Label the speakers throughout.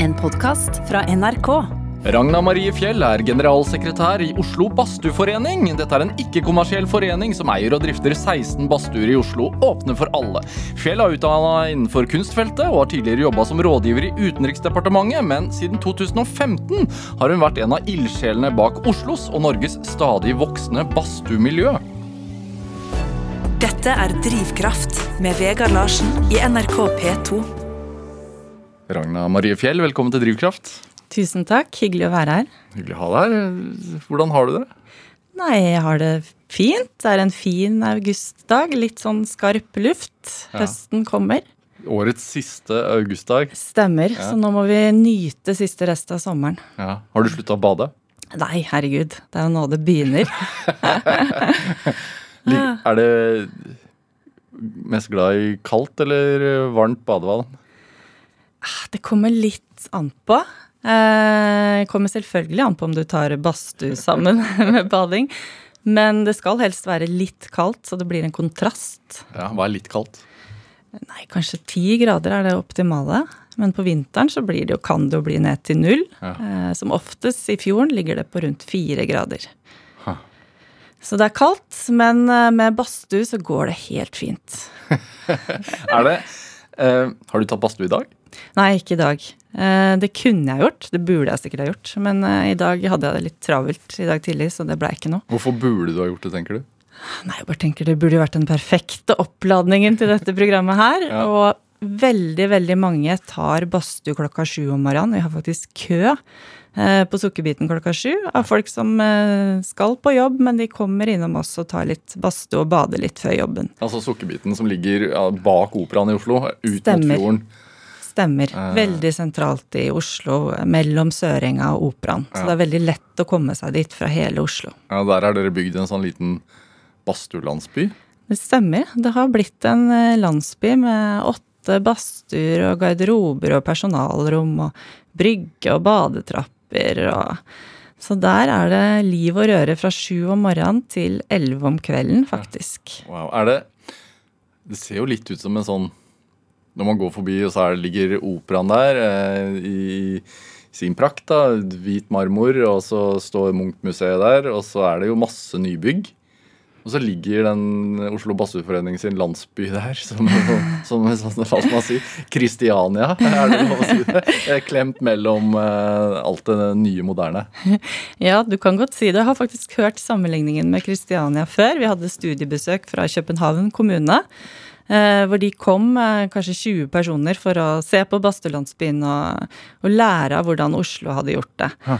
Speaker 1: En podkast fra NRK.
Speaker 2: Ragna Marie Fjell er generalsekretær i Oslo Badstueforening. Dette er en ikke-kommersiell forening som eier og drifter 16 badstuer i Oslo, åpne for alle. Fjell er utdanna innenfor kunstfeltet og har tidligere jobba som rådgiver i Utenriksdepartementet, men siden 2015 har hun vært en av ildsjelene bak Oslos og Norges stadig voksende badstuemiljø.
Speaker 1: Dette er Drivkraft med Vegard Larsen i NRK P2.
Speaker 2: Ragna Marie Fjell, velkommen til Drivkraft.
Speaker 3: Tusen takk. Hyggelig å være her.
Speaker 2: Hyggelig å ha deg her. Hvordan har du det?
Speaker 3: Nei, jeg har det fint. Det er en fin augustdag. Litt sånn skarp luft.
Speaker 2: Ja.
Speaker 3: Høsten kommer.
Speaker 2: Årets siste augustdag.
Speaker 3: Stemmer.
Speaker 2: Ja.
Speaker 3: Så nå må vi nyte siste rest av sommeren.
Speaker 2: Ja. Har du slutta å bade?
Speaker 3: Nei, herregud. Det er jo nå det begynner.
Speaker 2: Er det mest glad i kaldt eller varmt badevann?
Speaker 3: Det kommer litt an på. Det kommer selvfølgelig an på om du tar badstue sammen med bading. Men det skal helst være litt kaldt, så det blir en kontrast.
Speaker 2: Ja, Hva er litt kaldt?
Speaker 3: Nei, kanskje ti grader er det optimale. Men på vinteren så blir det jo, kan det jo bli ned til null.
Speaker 2: Ja.
Speaker 3: Eh, som oftest i fjorden ligger det på rundt fire grader.
Speaker 2: Ha.
Speaker 3: Så det er kaldt, men eh, med badstue så går det helt fint.
Speaker 2: Er det Uh, Har du tatt badstue i dag?
Speaker 3: Nei, ikke i dag. Eh, det kunne jeg gjort, det burde jeg sikkert ha gjort. Men eh, i dag hadde jeg det litt travelt i dag tidlig, så det ble ikke noe.
Speaker 2: Hvorfor burde du ha gjort det, tenker du?
Speaker 3: Nei, jeg bare tenker det burde vært den perfekte oppladningen til dette programmet her.
Speaker 2: Ja.
Speaker 3: Og veldig, veldig mange tar badstue klokka sju om morgenen. Vi har faktisk kø eh, på Sukkerbiten klokka sju av folk som skal på jobb, men de kommer innom oss og tar litt badstue og bader litt før jobben.
Speaker 2: Altså Sukkerbiten som ligger bak Operaen i Oslo, ut
Speaker 3: Stemmer.
Speaker 2: mot fjorden.
Speaker 3: Stemmer.
Speaker 2: Eh.
Speaker 3: Veldig sentralt i Oslo, mellom Sørenga og Operaen. Så det er veldig lett å komme seg dit fra hele Oslo.
Speaker 2: Ja, Der har dere bygd en sånn liten badstuelandsby.
Speaker 3: Det stemmer. Det har blitt en eh, landsby med åtte badstuer og garderober og personalrom og brygge og badetrapper og Så der er det liv og røre fra sju om morgenen til elleve om kvelden, faktisk.
Speaker 2: Wow, er det Det ser jo litt ut som en sånn Når man går forbi, og så er, ligger Operaen der eh, i sin prakt. da, Hvit marmor, og så står Munch-museet der, og så er det jo masse nybygg. Og så ligger den Oslo Basseforening sin landsby der, som, som som hva skal man si, Kristiania, er det lov å si det? Klemt mellom eh, alt det nye moderne.
Speaker 3: Ja, du kan godt si det. Jeg har faktisk hørt sammenligningen med Kristiania før. Vi hadde studiebesøk fra København kommune. Eh, Hvor de kom, eh, kanskje 20 personer, for å se på badstuelandsbyen og, og lære av hvordan Oslo hadde gjort det.
Speaker 2: Hæ.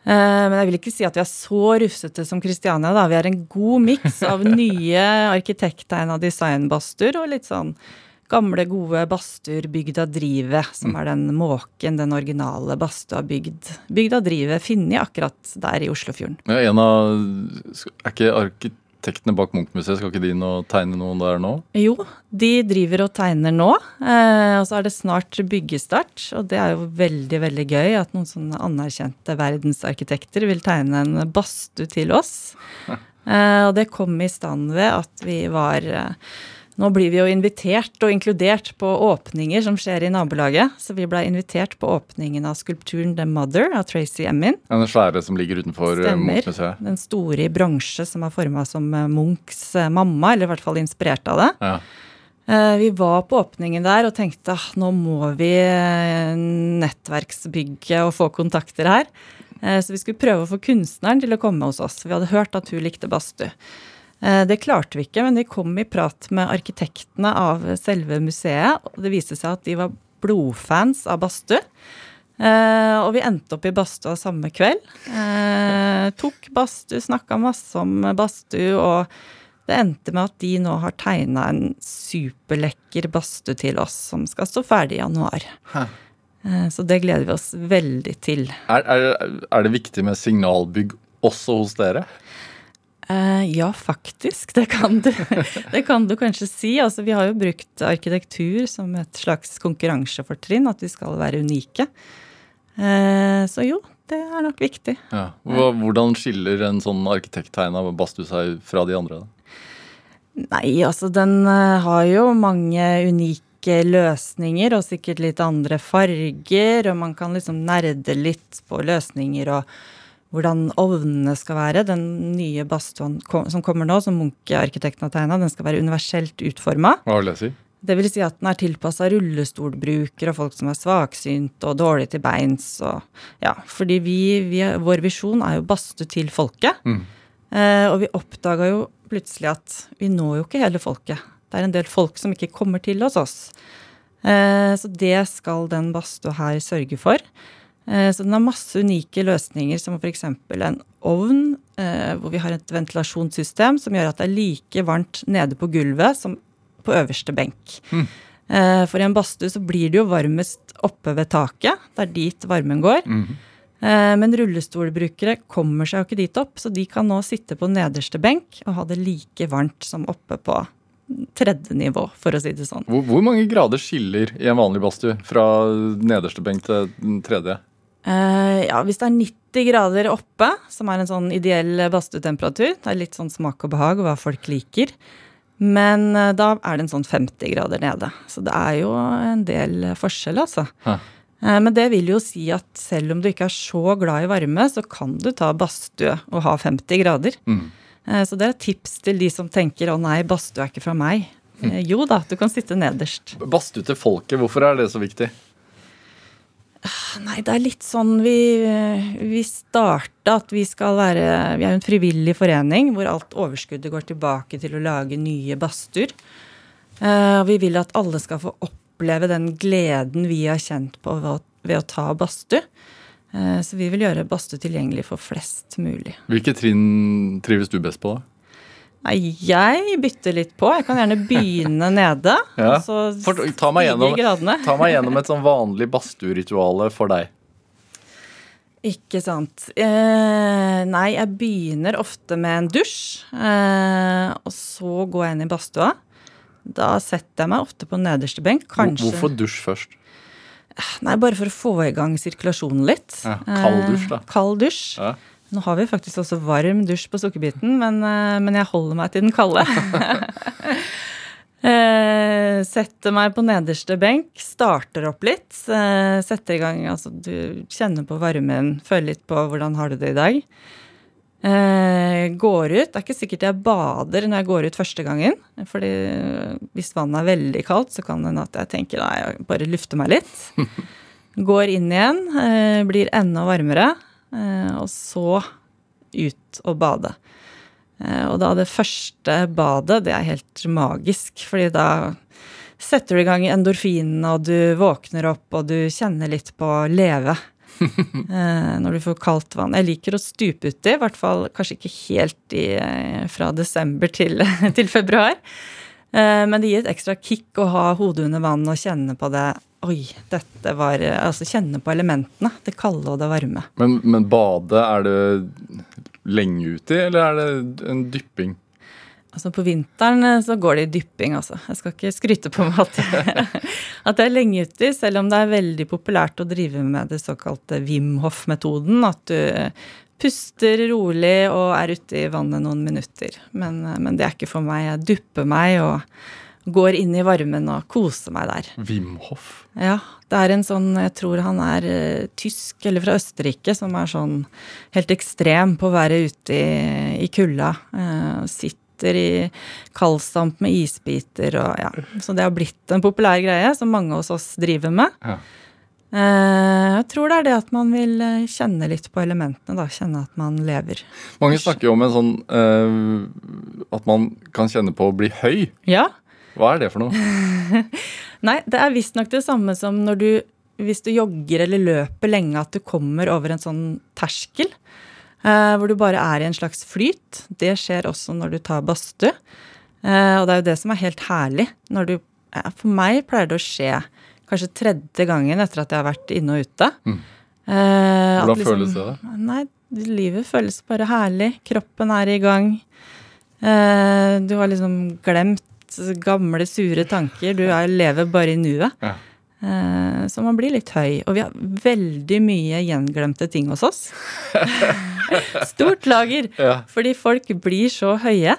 Speaker 3: Eh, Men jeg vil ikke si at vi er så rufsete som Kristiania. da. Vi er en god miks av nye arkitekttegna designbadstuer og litt sånn gamle, gode badstuer bygd av drivet, som er den måken den originale badstua bygd, bygd av drivet, funnet akkurat der i Oslofjorden.
Speaker 2: Ja, en av, Er ikke arkitektene bak Munch-museet, skal ikke de nå tegne noen der nå?
Speaker 3: Jo, de driver og tegner nå, eh, og så er det snart byggestart. Og det er jo veldig, veldig gøy at noen sånne anerkjente verdensarkitekter vil tegne en badstue til oss. Eh, og det kom i stand ved at vi var eh, Nå blir vi jo invitert og inkludert på åpninger som skjer i nabolaget. Så vi blei invitert på åpningen av skulpturen The Mother av Tracy Emin.
Speaker 2: Ja, Den svære som ligger utenfor eh, Munch-museet.
Speaker 3: Den store i bronse som er forma som eh, Munchs eh, mamma, eller i hvert fall inspirert av det.
Speaker 2: Ja.
Speaker 3: Vi var på åpningen der og tenkte ah, nå må vi nettverksbygge og få kontakter her. Så vi skulle prøve å få kunstneren til å komme hos oss. Vi hadde hørt at hun likte badstue. Eh, Det klarte vi ikke, men vi kom i prat med arkitektene av selve museet. Og det viste seg at de var blodfans av badstue. Eh, og vi endte opp i badstua samme kveld. Eh, tok badstue, snakka masse om badstue, og det endte med at de nå har tegna en superlekker badstue til oss, som skal stå ferdig i januar.
Speaker 2: Hæ.
Speaker 3: Eh, så det gleder vi oss veldig til.
Speaker 2: Er, er, er det viktig med signalbygg også hos dere?
Speaker 3: Eh, ja, faktisk. Det kan, du, det kan du kanskje si. Altså, vi har jo brukt arkitektur som et slags konkurransefortrinn, at vi skal være unike. Uh, så jo, det er nok viktig.
Speaker 2: Ja. Hvordan skiller en sånn arkitekttegna badstue seg fra de andre? Da?
Speaker 3: Nei, altså den eh, har jo mange unike løsninger og sikkert litt andre farger, og man kan liksom nerde litt på løsninger og hvordan ovnene skal være. Den nye badstuen som kommer nå, som Munch-arkitekten har tegna, den skal være universelt utforma.
Speaker 2: Hva vil det si?
Speaker 3: Det vil si at den er tilpassa rullestolbrukere og folk som er svaksynte og dårlige til beins. Og, ja, fordi vi, vi, vår visjon er jo badstue til folket.
Speaker 2: Mm.
Speaker 3: Eh, og vi oppdaga jo plutselig at vi når jo ikke hele folket. Det er en del folk som ikke kommer til hos oss. Eh, så det skal den badstua her sørge for. Eh, så den har masse unike løsninger, som f.eks. en ovn eh, hvor vi har et ventilasjonssystem som gjør at det er like varmt nede på gulvet som på øverste benk.
Speaker 2: Mm.
Speaker 3: For i en badstue så blir det jo varmest oppe ved taket. Det er dit varmen går.
Speaker 2: Mm.
Speaker 3: Men rullestolbrukere kommer seg jo ikke dit opp, så de kan nå sitte på nederste benk og ha det like varmt som oppe på tredje nivå, for å si det sånn.
Speaker 2: Hvor, hvor mange grader skiller i en vanlig badstue fra nederste benk til tredje?
Speaker 3: Eh, ja, hvis det er 90 grader oppe, som er en sånn ideell badstuetemperatur, det er litt sånn smak og behag og hva folk liker, men uh, da er det en sånn 50 grader nede. Så det er jo en del forskjell, altså. Eh, Men det vil jo si at selv om du ikke er så glad i varme, så kan du ta badstue og ha 50 grader.
Speaker 2: Mm.
Speaker 3: Eh, Så det er et tips til de som tenker 'å nei, badstue er ikke fra meg'. Eh, Jo da, du kan sitte nederst.
Speaker 2: Badstue til folket, hvorfor er det så viktig?
Speaker 3: Nei, det er litt sånn vi, vi starta at vi skal være Vi er jo en frivillig forening hvor alt overskuddet går tilbake til å lage nye badstuer. Eh, Og vi vil at alle skal få oppleve den gleden vi har kjent på ved å, ta badstue. Eh, Så vi vil gjøre badstue tilgjengelig for flest mulig.
Speaker 2: Hvilke trinn trives du best på, da?
Speaker 3: Nei, jeg bytter litt på. Jeg kan gjerne begynne nede.
Speaker 2: Ja. For- ta meg gjennom-. Ta meg gjennom et sånn vanlig badstueritual for deg.
Speaker 3: Ikke sant. Eh, nei, jeg begynner ofte med en dusj. Eh, og så går jeg inn i badstua. Da setter jeg meg ofte på nederste benk. Kanskje
Speaker 2: Hvorfor dusj først?
Speaker 3: Nei, bare for å få i gang sirkulasjonen litt.
Speaker 2: Ja, kald dusj, da.
Speaker 3: Eh, kald dusj.
Speaker 2: Ja.
Speaker 3: Nå har vi faktisk også varm dusj på sukkerbiten, men, eh, men jeg holder meg til den kalde. Eh, setter meg på nederste benk, starter opp litt. eh, setter i gang Altså, du kjenner på varmen, føler litt på hvordan har du det i dag. Går ut. Det er ikke sikkert jeg bader når jeg går ut første gangen. fordi hvis vannet er veldig kaldt, så kan det hende at jeg tenker nei, jeg bare lufter meg litt. Går inn igjen, blir enda varmere, og så ut og bade. Eh, og da det første badet, det er helt magisk, fordi da setter du i gang endorfinene, og du våkner opp, og du kjenner litt på å leve. eh, når du får kaldt vann. Jeg liker å stupe uti, i hvert fall kanskje ikke helt i, eh, fra desember til, til februar. Eh, men det gir et ekstra kick å ha hodet under vann og kjenne på det. Oi, dette var Altså kjenne på elementene. Det kalde og det varme.
Speaker 2: Men, men bade, er det lenge uti, eller er det en dypping?
Speaker 3: Altså På vinteren eh, så går det i dypping, altså. Jeg skal ikke skryte på meg at, at det er lenge uti, selv om det er veldig populært å drive med det såkalte Wim Hof-metoden. At du eh, puster rolig og er ute i vannet noen minutter. Men, eh, men det er ikke for meg. Jeg dupper meg og går inn i varmen og koser meg der.
Speaker 2: Wim Hof?
Speaker 3: Ja, det er en sånn Jeg tror han er eh, tysk eller fra Østerrike, som er sånn helt ekstrem på å være ute i, i kulda. Uh, sitter i kaldstamp med isbiter og ja. Så det har blitt en populær greie som mange hos oss driver med.
Speaker 2: Ja.
Speaker 3: Eh, jeg tror det er det at man vil kjenne litt på elementene, da. Kjenne at man lever.
Speaker 2: Mange snakker jo om en sånn uh, At man kan kjenne på å bli høy.
Speaker 3: Ja.
Speaker 2: Hva er det for noe?
Speaker 3: Nei, det er visstnok det samme som når du hvis du jogger eller løper lenge, at du kommer over en sånn terskel. eh, hvor du bare er i en slags flyt. Det skjer også når du tar badstue. Eh, og det er jo det som er helt herlig. Når du, eh, for meg pleier det å skje kanskje tredje gangen etter at jeg har vært inne og ute.
Speaker 2: Mm.
Speaker 3: Eh,
Speaker 2: Hvordan føles det? da?
Speaker 3: Nei, livet føles bare herlig. Kroppen er i gang. Eh, du har liksom glemt gamle, sure tanker. Du er, lever bare i nuet.
Speaker 2: Ja.
Speaker 3: Eh, så man blir litt høy. Og vi har veldig mye gjenglemte ting hos oss. Stort lager.
Speaker 2: Ja.
Speaker 3: Fordi folk blir så høye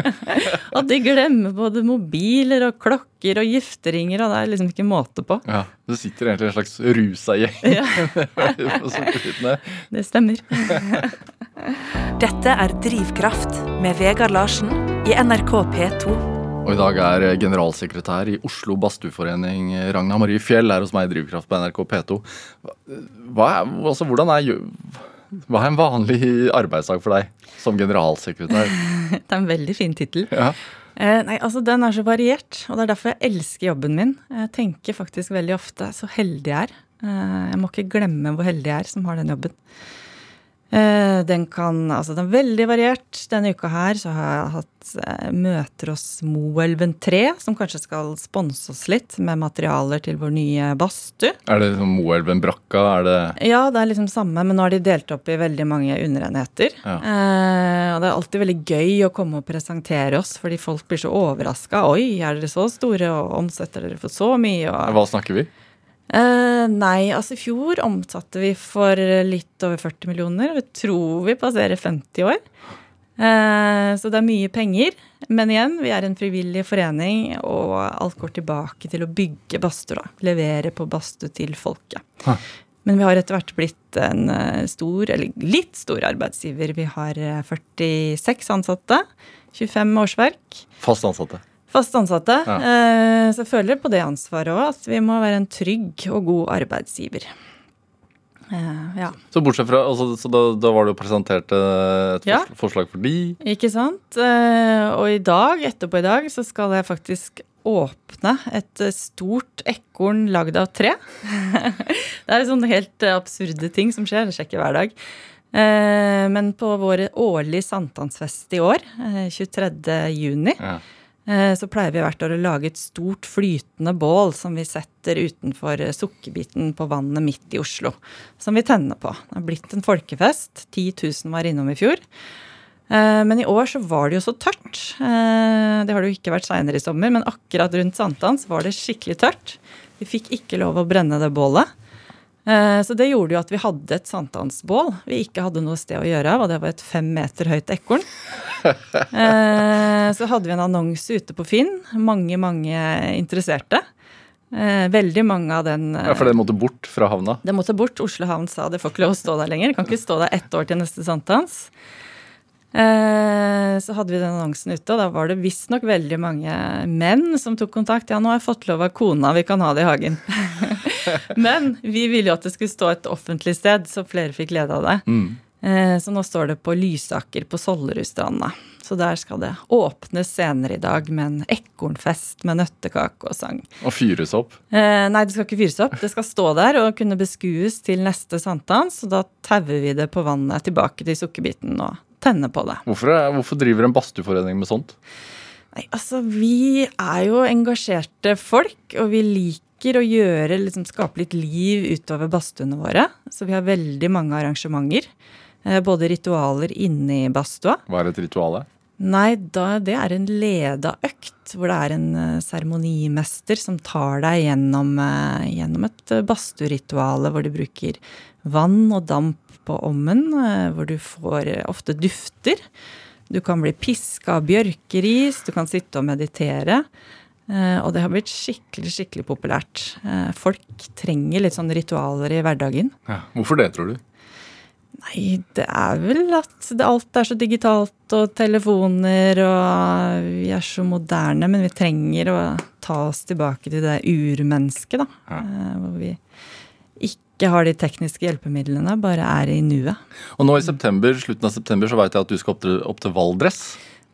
Speaker 3: at de glemmer både mobiler og klokker og gifteringer, og det er liksom ikke måte på.
Speaker 2: Ja, Det sitter egentlig en slags rusa gjeng
Speaker 3: Ja, det stemmer.
Speaker 1: Dette er Drivkraft med Vegard Larsen i NRK P2.
Speaker 2: Og i dag er generalsekretær i Oslo Badstueforening, Ragna Marie Fjell, her hos meg i Drivkraft på NRK P2. Hva er, altså, hvordan er, hva er en vanlig arbeidsdag for deg som generalsekretær?
Speaker 3: Det er en veldig fin tittel.
Speaker 2: Ja.
Speaker 3: Eh, nei, altså Den er så variert, og det er derfor jeg elsker jobben min. Jeg tenker faktisk veldig ofte så heldig jeg er. Eh, jeg må ikke glemme hvor heldig jeg er som har den jobben. Eh, den kan, altså den er veldig variert. Denne uka her så har jeg hatt eh, møter hos Moelven 3, som kanskje skal sponse oss litt med materialer til vår nye badstue.
Speaker 2: Er det liksom Moelven Brakka? Er det
Speaker 3: Ja, det er liksom samme, men nå har de delt opp i veldig mange underenheter.
Speaker 2: Ja.
Speaker 3: Eh, og det er alltid veldig gøy å komme og presentere oss, fordi folk blir så overraska. Oi, er dere så store, og omsetter dere for så mye? Og,
Speaker 2: Hva snakker vi?
Speaker 3: Eh, nei, altså i fjor omsatte vi for litt over 40 millioner. Vi tror vi passerer 50 år. Uh, så det er mye penger. Men igjen, vi er en frivillig forening, og alt går tilbake til å bygge badstuer. Levere på badstue til folket.
Speaker 2: Ha.
Speaker 3: Men vi har etter hvert blitt en eh, stor, eller litt stor arbeidsgiver. Vi har eh, 46 ansatte. 25 årsverk.
Speaker 2: Fast ansatte.
Speaker 3: Fast ansatte.
Speaker 2: Ja.
Speaker 3: Eh, så jeg føler på det ansvaret òg, at vi må være en trygg og god arbeidsgiver. Eh, ja.
Speaker 2: Så bortsett fra, altså, så da, da var det jo presentert eh, et
Speaker 3: Ja.
Speaker 2: forslag for de.
Speaker 3: Ikke sant? Og i dag, etterpå i dag, så skal jeg faktisk åpne et stort ekorn lagd av tre. det er sånne helt absurde ting som skjer. Det skjer ikke hver dag. Men på vår årlige sankthansfest i år, eh, 23. juni,
Speaker 2: Ja.
Speaker 3: Eh, så pleier vi hvert år å lage et stort flytende bål som vi setter utenfor eh, Sukkerbiten på vannet midt i Oslo. Som vi tenner på. Det har blitt en folkefest. 10 000 var innom i fjor. Eh, Men i år så var det jo så tørt. Det har det jo ikke vært seinere i sommer, men akkurat rundt sankthans var det skikkelig tørt. Vi fikk ikke lov å brenne det bålet. Eh, Så det gjorde jo at vi hadde et sankthansbål vi ikke hadde noe sted å gjøre av, og det var et fem meter høyt ekorn. Eh, Så hadde vi en annonse ute på Finn. Mange, mange interesserte. Eh, Veldig mange av den
Speaker 2: ja, For det måtte bort fra havna.
Speaker 3: det måtte bort. Oslo havn sa det får ikke lov å stå der lenger. Kan ikke stå der ett år til neste sankthans. Så hadde vi den annonsen ute, og da var det visstnok veldig mange menn som tok kontakt. Ja, nå har jeg fått lov av kona, vi kan ha det i hagen. Men vi ville jo at det skulle stå et offentlig sted, så flere fikk glede av det.
Speaker 2: Mm.
Speaker 3: Eh, så nå står det på Lysaker på Sollerudstranda. Så der skal det åpnes senere i dag med en ekornfest med nøttekake og sang.
Speaker 2: Og fyres opp.
Speaker 3: Eh, nei, det skal ikke fyres opp. Det skal stå der og kunne beskues til neste sankthans. Og da tauer vi det på vannet tilbake til sukkerbiten og tenner på det.
Speaker 2: Hvorfor, hvorfor driver en badstueforening med sånt?
Speaker 3: Nei, altså, vi er jo engasjerte folk, og vi liker å gjøre, liksom skape litt liv utover badstuene våre. Så vi har veldig mange arrangementer. eh, Både ritualer inne i badstua.
Speaker 2: Hva er et ritual?
Speaker 3: Nei, da, det er en leda økt, hvor det er en eh, seremonimester som tar deg gjennom, eh, gjennom et badstuerituale hvor de bruker vann og damp på ommen, hvor du får ofte dufter. Du kan bli piska av bjørkeris, du kan sitte og meditere. Eh, og det har blitt skikkelig, skikkelig populært. Eh, folk trenger litt sånne ritualer i hverdagen.
Speaker 2: Ja. Hvorfor det, tror du?
Speaker 3: Nei, det er vel at det, alt er så digitalt og telefoner og vi er så moderne, men vi trenger å ta oss tilbake til det urmennesket, da.
Speaker 2: Ja.
Speaker 3: eh, Hvor vi ikke har de tekniske hjelpemidlene, bare er i nuet.
Speaker 2: Og nå i september, slutten av september så vet jeg at du skal opp til, opp til Valdres.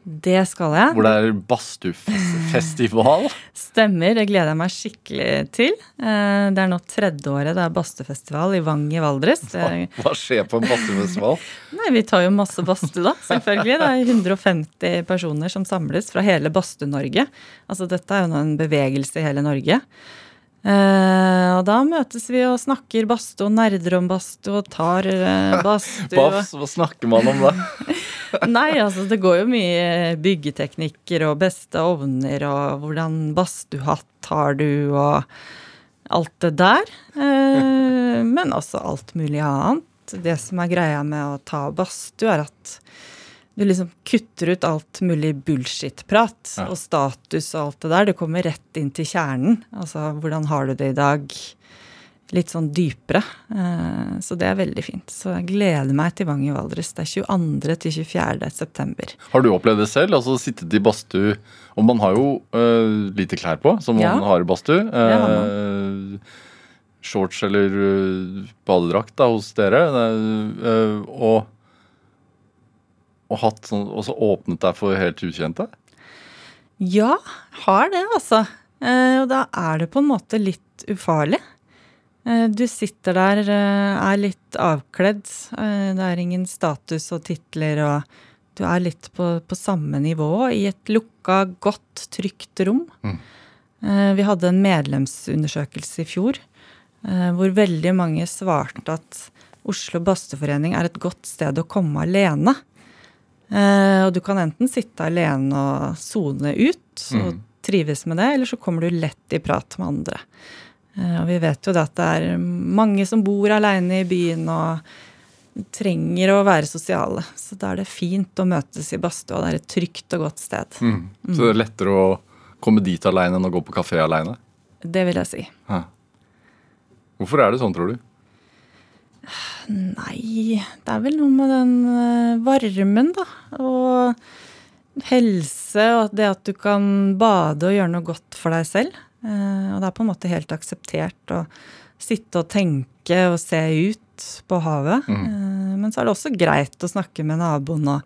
Speaker 3: Det skal jeg.
Speaker 2: Hvor det er badstuefestival.
Speaker 3: Stemmer, det gleder jeg meg skikkelig til. Eh, Det er nå tredje året det er badstuefestival i Vang i Valdres. Hva,
Speaker 2: Hva skjer på en badstuefestival?
Speaker 3: Nei, vi tar jo masse badstue, da. Selvfølgelig. Det er 150 personer som samles fra hele Badstue-Norge. Altså dette er jo nå en bevegelse i hele Norge. Uh, og da møtes vi og snakker badstue og nerder om badstue og tar uh, badstue.
Speaker 2: Hva, hva snakker man om da?
Speaker 3: Nei, altså det går jo mye byggeteknikker og beste ovner og hvordan badstuehatt har du og alt det der. Eh, men også alt mulig annet. Det som er greia med å ta badstue, er at du liksom kutter ut alt mulig bullshit-prat
Speaker 2: Ja.
Speaker 3: og status og alt det der. Du kommer rett inn til kjernen. Altså, hvordan har du det i dag? Litt sånn dypere. Eh, Så det er veldig fint. Så jeg gleder meg til Vang i Valdres. Det er 22. til 24. september.
Speaker 2: Har du opplevd det selv? Altså sittet i badstue Og man har jo uh, lite klær på, som
Speaker 3: Ja.
Speaker 2: man har i badstue. Eh, shorts eller øh, badedrakt da, hos dere. Og, og, hatt sånn, og så åpnet deg for helt ukjente?
Speaker 3: Ja, har det, altså. Og da er det på en måte litt ufarlig. Eh, du sitter der, eh, er litt avkledd. Eh, det er ingen status og titler, og du er litt på, på samme nivå i et lukka, godt, trygt rom.
Speaker 2: Mm.
Speaker 3: Vi hadde en medlemsundersøkelse i fjor hvor veldig mange svarte at Oslo Badstueforening er et godt sted å komme alene. Og du kan enten sitte alene og sone ut og
Speaker 2: Mm.
Speaker 3: trives med det, eller så kommer du lett i prat med andre. Eh, og vi vet jo det at det er mange som bor aleine i byen og trenger å være sosiale. Så da er det fint å møtes i badstua. Det er et trygt og godt sted.
Speaker 2: Mm. Så det er lettere å komme dit aleine enn å gå på kafé aleine?
Speaker 3: Det vil jeg si.
Speaker 2: Hæ. Hvorfor er det sånn, tror du?
Speaker 3: Nei, det er vel noe med den eh, varmen, da. Og helse, og det at du kan bade og gjøre noe godt for deg selv. Eh, Og det er på en måte helt akseptert å sitte og tenke og se ut på havet.
Speaker 2: Mm.
Speaker 3: Eh, Men så er det også greit å snakke med naboen og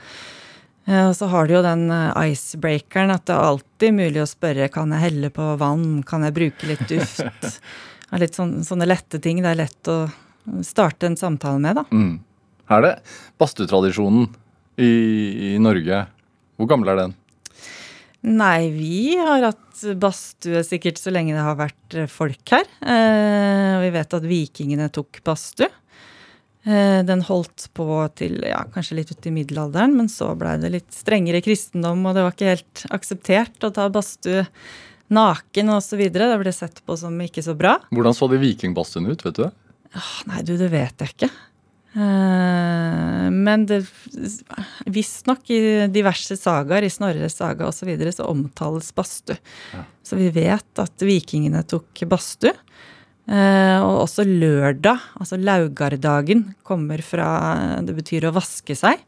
Speaker 3: eh, og så har du jo den icebreakeren at det er alltid mulig å spørre kan jeg helle på vann, kan jeg bruke litt duft. Litt sånne, sånne lette ting det er lett å starte en samtale med, da.
Speaker 2: Mm. Er det badstutradisjonen i, i Norge? Hvor gammel er den?
Speaker 3: Nei, vi har hatt badstue sikkert så lenge det har vært eh, folk her. Eh, vi vet at vikingene tok badstue. Eh, den holdt på til ja, kanskje litt ut i middelalderen, men så blei det litt strengere kristendom, og det var ikke helt akseptert å ta badstue naken osv. Det ble sett på som ikke så bra.
Speaker 2: Hvordan så de vikingbadstuene ut, vet du det?
Speaker 3: Ah, Nei, du, det vet jeg ikke. Eh, men det visstnok i diverse sagaer, i Snorres saga osv., så, videre, så omtales badstue.
Speaker 2: Ja.
Speaker 3: Så vi vet at vikingene tok badstue. Eh, og også lørdag, altså laugardagen, kommer fra Det betyr å vaske seg.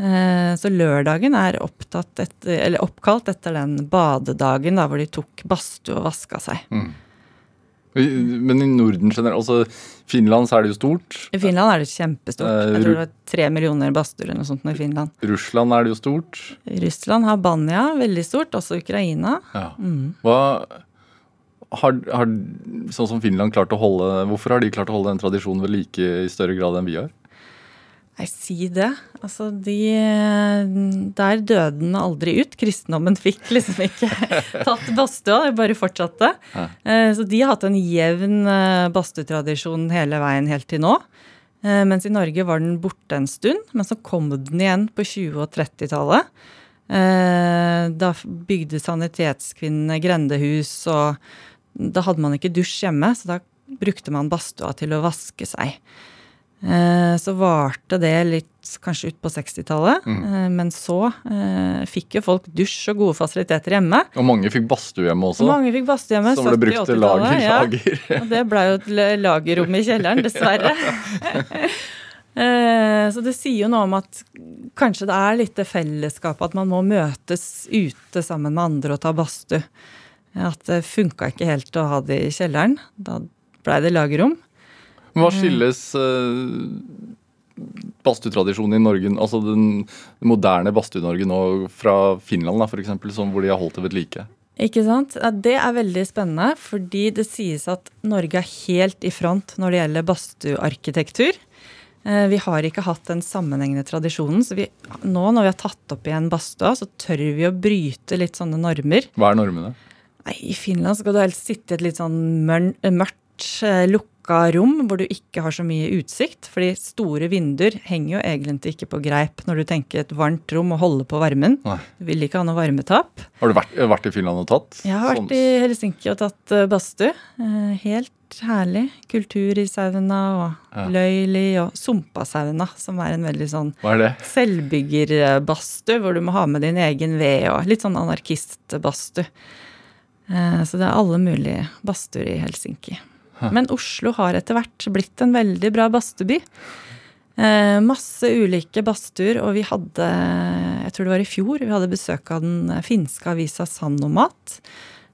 Speaker 3: Eh, så lørdagen er etter, eller oppkalt etter den badedagen da, hvor de tok badstue og vaska seg.
Speaker 2: I- Men i Norden generelt, altså Finland så er det jo stort.
Speaker 3: I Finland er det kjempestort.
Speaker 2: Eh,
Speaker 3: Jeg tror det var tre millioner badstuer eller noe sånt i Finland.
Speaker 2: Russland er det jo stort.
Speaker 3: Russland har Banja, veldig stort. Også Ukraina.
Speaker 2: Ja.
Speaker 3: Mm.
Speaker 2: Hva har, har sånn som Finland klart å holde Hvorfor har de klart å holde den tradisjonen ved like i større grad enn vi har?
Speaker 3: Nei, si det. Altså, de Der døde den aldri ut. Kristendommen fikk liksom ikke tatt badstua, det bare fortsatte.
Speaker 2: Ja.
Speaker 3: Eh, Så de har hatt en jevn eh, badstuetradisjon hele veien helt til nå. Eh, Mens i Norge var den borte en stund, men så kom den igjen på 20- og 30-tallet. Eh, Da bygde sanitetskvinnene grendehus, og da hadde man ikke dusj hjemme, så da brukte man badstua til å vaske seg. Eh, Så varte det litt kanskje ut på 60-tallet, Mm. men så eh, fikk jo folk dusj og gode fasiliteter hjemme.
Speaker 2: Og mange fikk badstue hjemme også.
Speaker 3: Og Mange fikk badstue hjemme.
Speaker 2: Som ble brukt til lager.
Speaker 3: 70-80-tallet, ja.
Speaker 2: lager.
Speaker 3: Og det blei jo et lagerrom i kjelleren, dessverre. Eh, Så det sier jo noe om at kanskje det er litt det fellesskapet, at man må møtes ute sammen med andre og ta badstue. At det funka ikke helt å ha det i kjelleren. Da blei det lagerrom.
Speaker 2: Men Hva skilles uh, badstuetradisjonen i Norge, altså den moderne badstue-Norge nå fra Finland, da, for eksempel, hvor de har holdt det ved like?
Speaker 3: Ikke sant? Ja, det er veldig spennende, fordi det sies at Norge er helt i front når det gjelder badstuearkitektur. Eh, Vi har ikke hatt den sammenhengende tradisjonen, så vi, nå når vi har tatt opp igjen badstua, så tør vi å bryte litt sånne normer.
Speaker 2: Hva er normene?
Speaker 3: Nei, I Finland skal du helst sitte i et litt sånn mørkt, eh, lukka rom hvor du ikke har så mye utsikt. Fordi store vinduer henger jo egentlig ikke på greip når du tenker et varmt rom og holder på varmen.
Speaker 2: Nei.
Speaker 3: Du vil ikke ha noe varmetap.
Speaker 2: Har du vært, vært i Finland og tatt?
Speaker 3: Jeg har
Speaker 2: Sånn-
Speaker 3: vært i Helsinki og tatt eh, badstue. Eh, helt herlig. Kultur i sauna og
Speaker 2: Ja.
Speaker 3: løyli og sumpasauna, som er en veldig sånn
Speaker 2: er
Speaker 3: selvbyggerbadstue, hvor du må ha med din egen ved og litt sånn anarkistbadstue. Eh, Så det er alle mulige badstuer i Helsinki. Men Oslo har etter hvert blitt en veldig bra badstueby. Eh, masse ulike badstuer, og vi hadde, jeg tror det var i fjor, vi hadde besøk av den finske avisa Sanomat,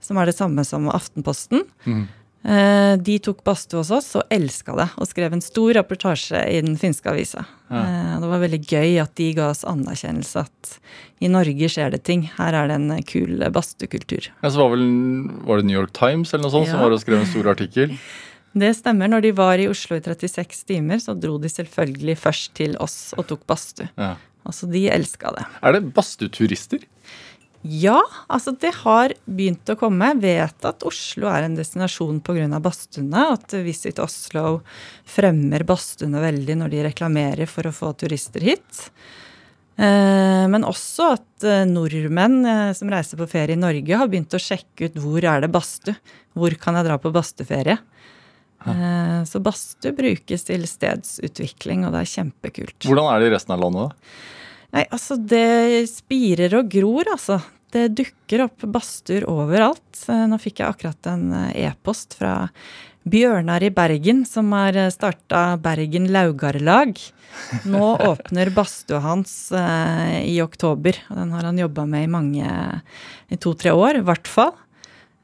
Speaker 3: som er det samme som Aftenposten.
Speaker 2: Mhm.
Speaker 3: Eh, De tok badstue hos oss og elska det, og skrev en stor rapportasje i den finske avisa. Eh, Det var veldig gøy at de ga oss anerkjennelse at i Norge skjer det ting. Her er det en kul badstuekultur.
Speaker 2: Ja, så var, vel, var det New York Times eller noe sånt som var og skrev en stor artikkel?
Speaker 3: Det stemmer. Når de var i Oslo i 36 timer, så dro de selvfølgelig først til oss og tok badstue.
Speaker 2: Ja.
Speaker 3: Altså, de elska det.
Speaker 2: Er det badstueturister?
Speaker 3: Ja, altså det har begynt å komme. Jeg vet at Oslo er en destinasjon pga. badstuene. At Visit Oslo fremmer badstuene veldig når de reklamerer for å få turister hit. Eh, Men også at eh, nordmenn eh, som reiser på ferie i Norge, har begynt å sjekke ut hvor er det badstue. Hvor kan jeg dra på badstueferie? Eh, Så badstue brukes til stedsutvikling, og det er kjempekult.
Speaker 2: Hvordan er det i resten av landet? da?
Speaker 3: Nei, altså det spirer og gror, altså. Det dukker opp badstuer overalt. Eh, Nå fikk jeg akkurat en eh, e-post fra Bjørnar i Bergen, som har starta Bergen Laugarlag. Nå åpner badstua hans eh, i oktober, og den har han jobba med i mange i to-tre år, i hvert fall.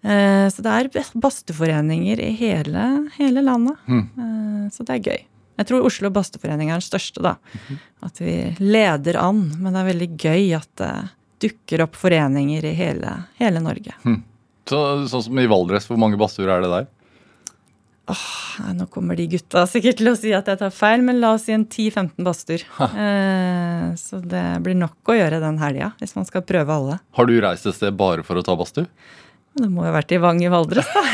Speaker 3: Eh, så det er badstueforeninger i hele, hele landet. Mm. så det er gøy. Jeg tror Oslo Basteforening er den største, da. At vi leder an. Men det er veldig gøy at det dukker opp foreninger i hele, hele Norge.
Speaker 2: Så, sånn som i Valdres, hvor mange badstuer er det der?
Speaker 3: Nei, Nå kommer de gutta sikkert til å si at jeg tar feil, men la oss si en 10-15 badstuer. Eh, så det blir nok å gjøre den helga, hvis man skal prøve alle.
Speaker 2: Har du reist et sted bare for å ta badstue?
Speaker 3: Det må jo ha vært i Vang i Valdres, da.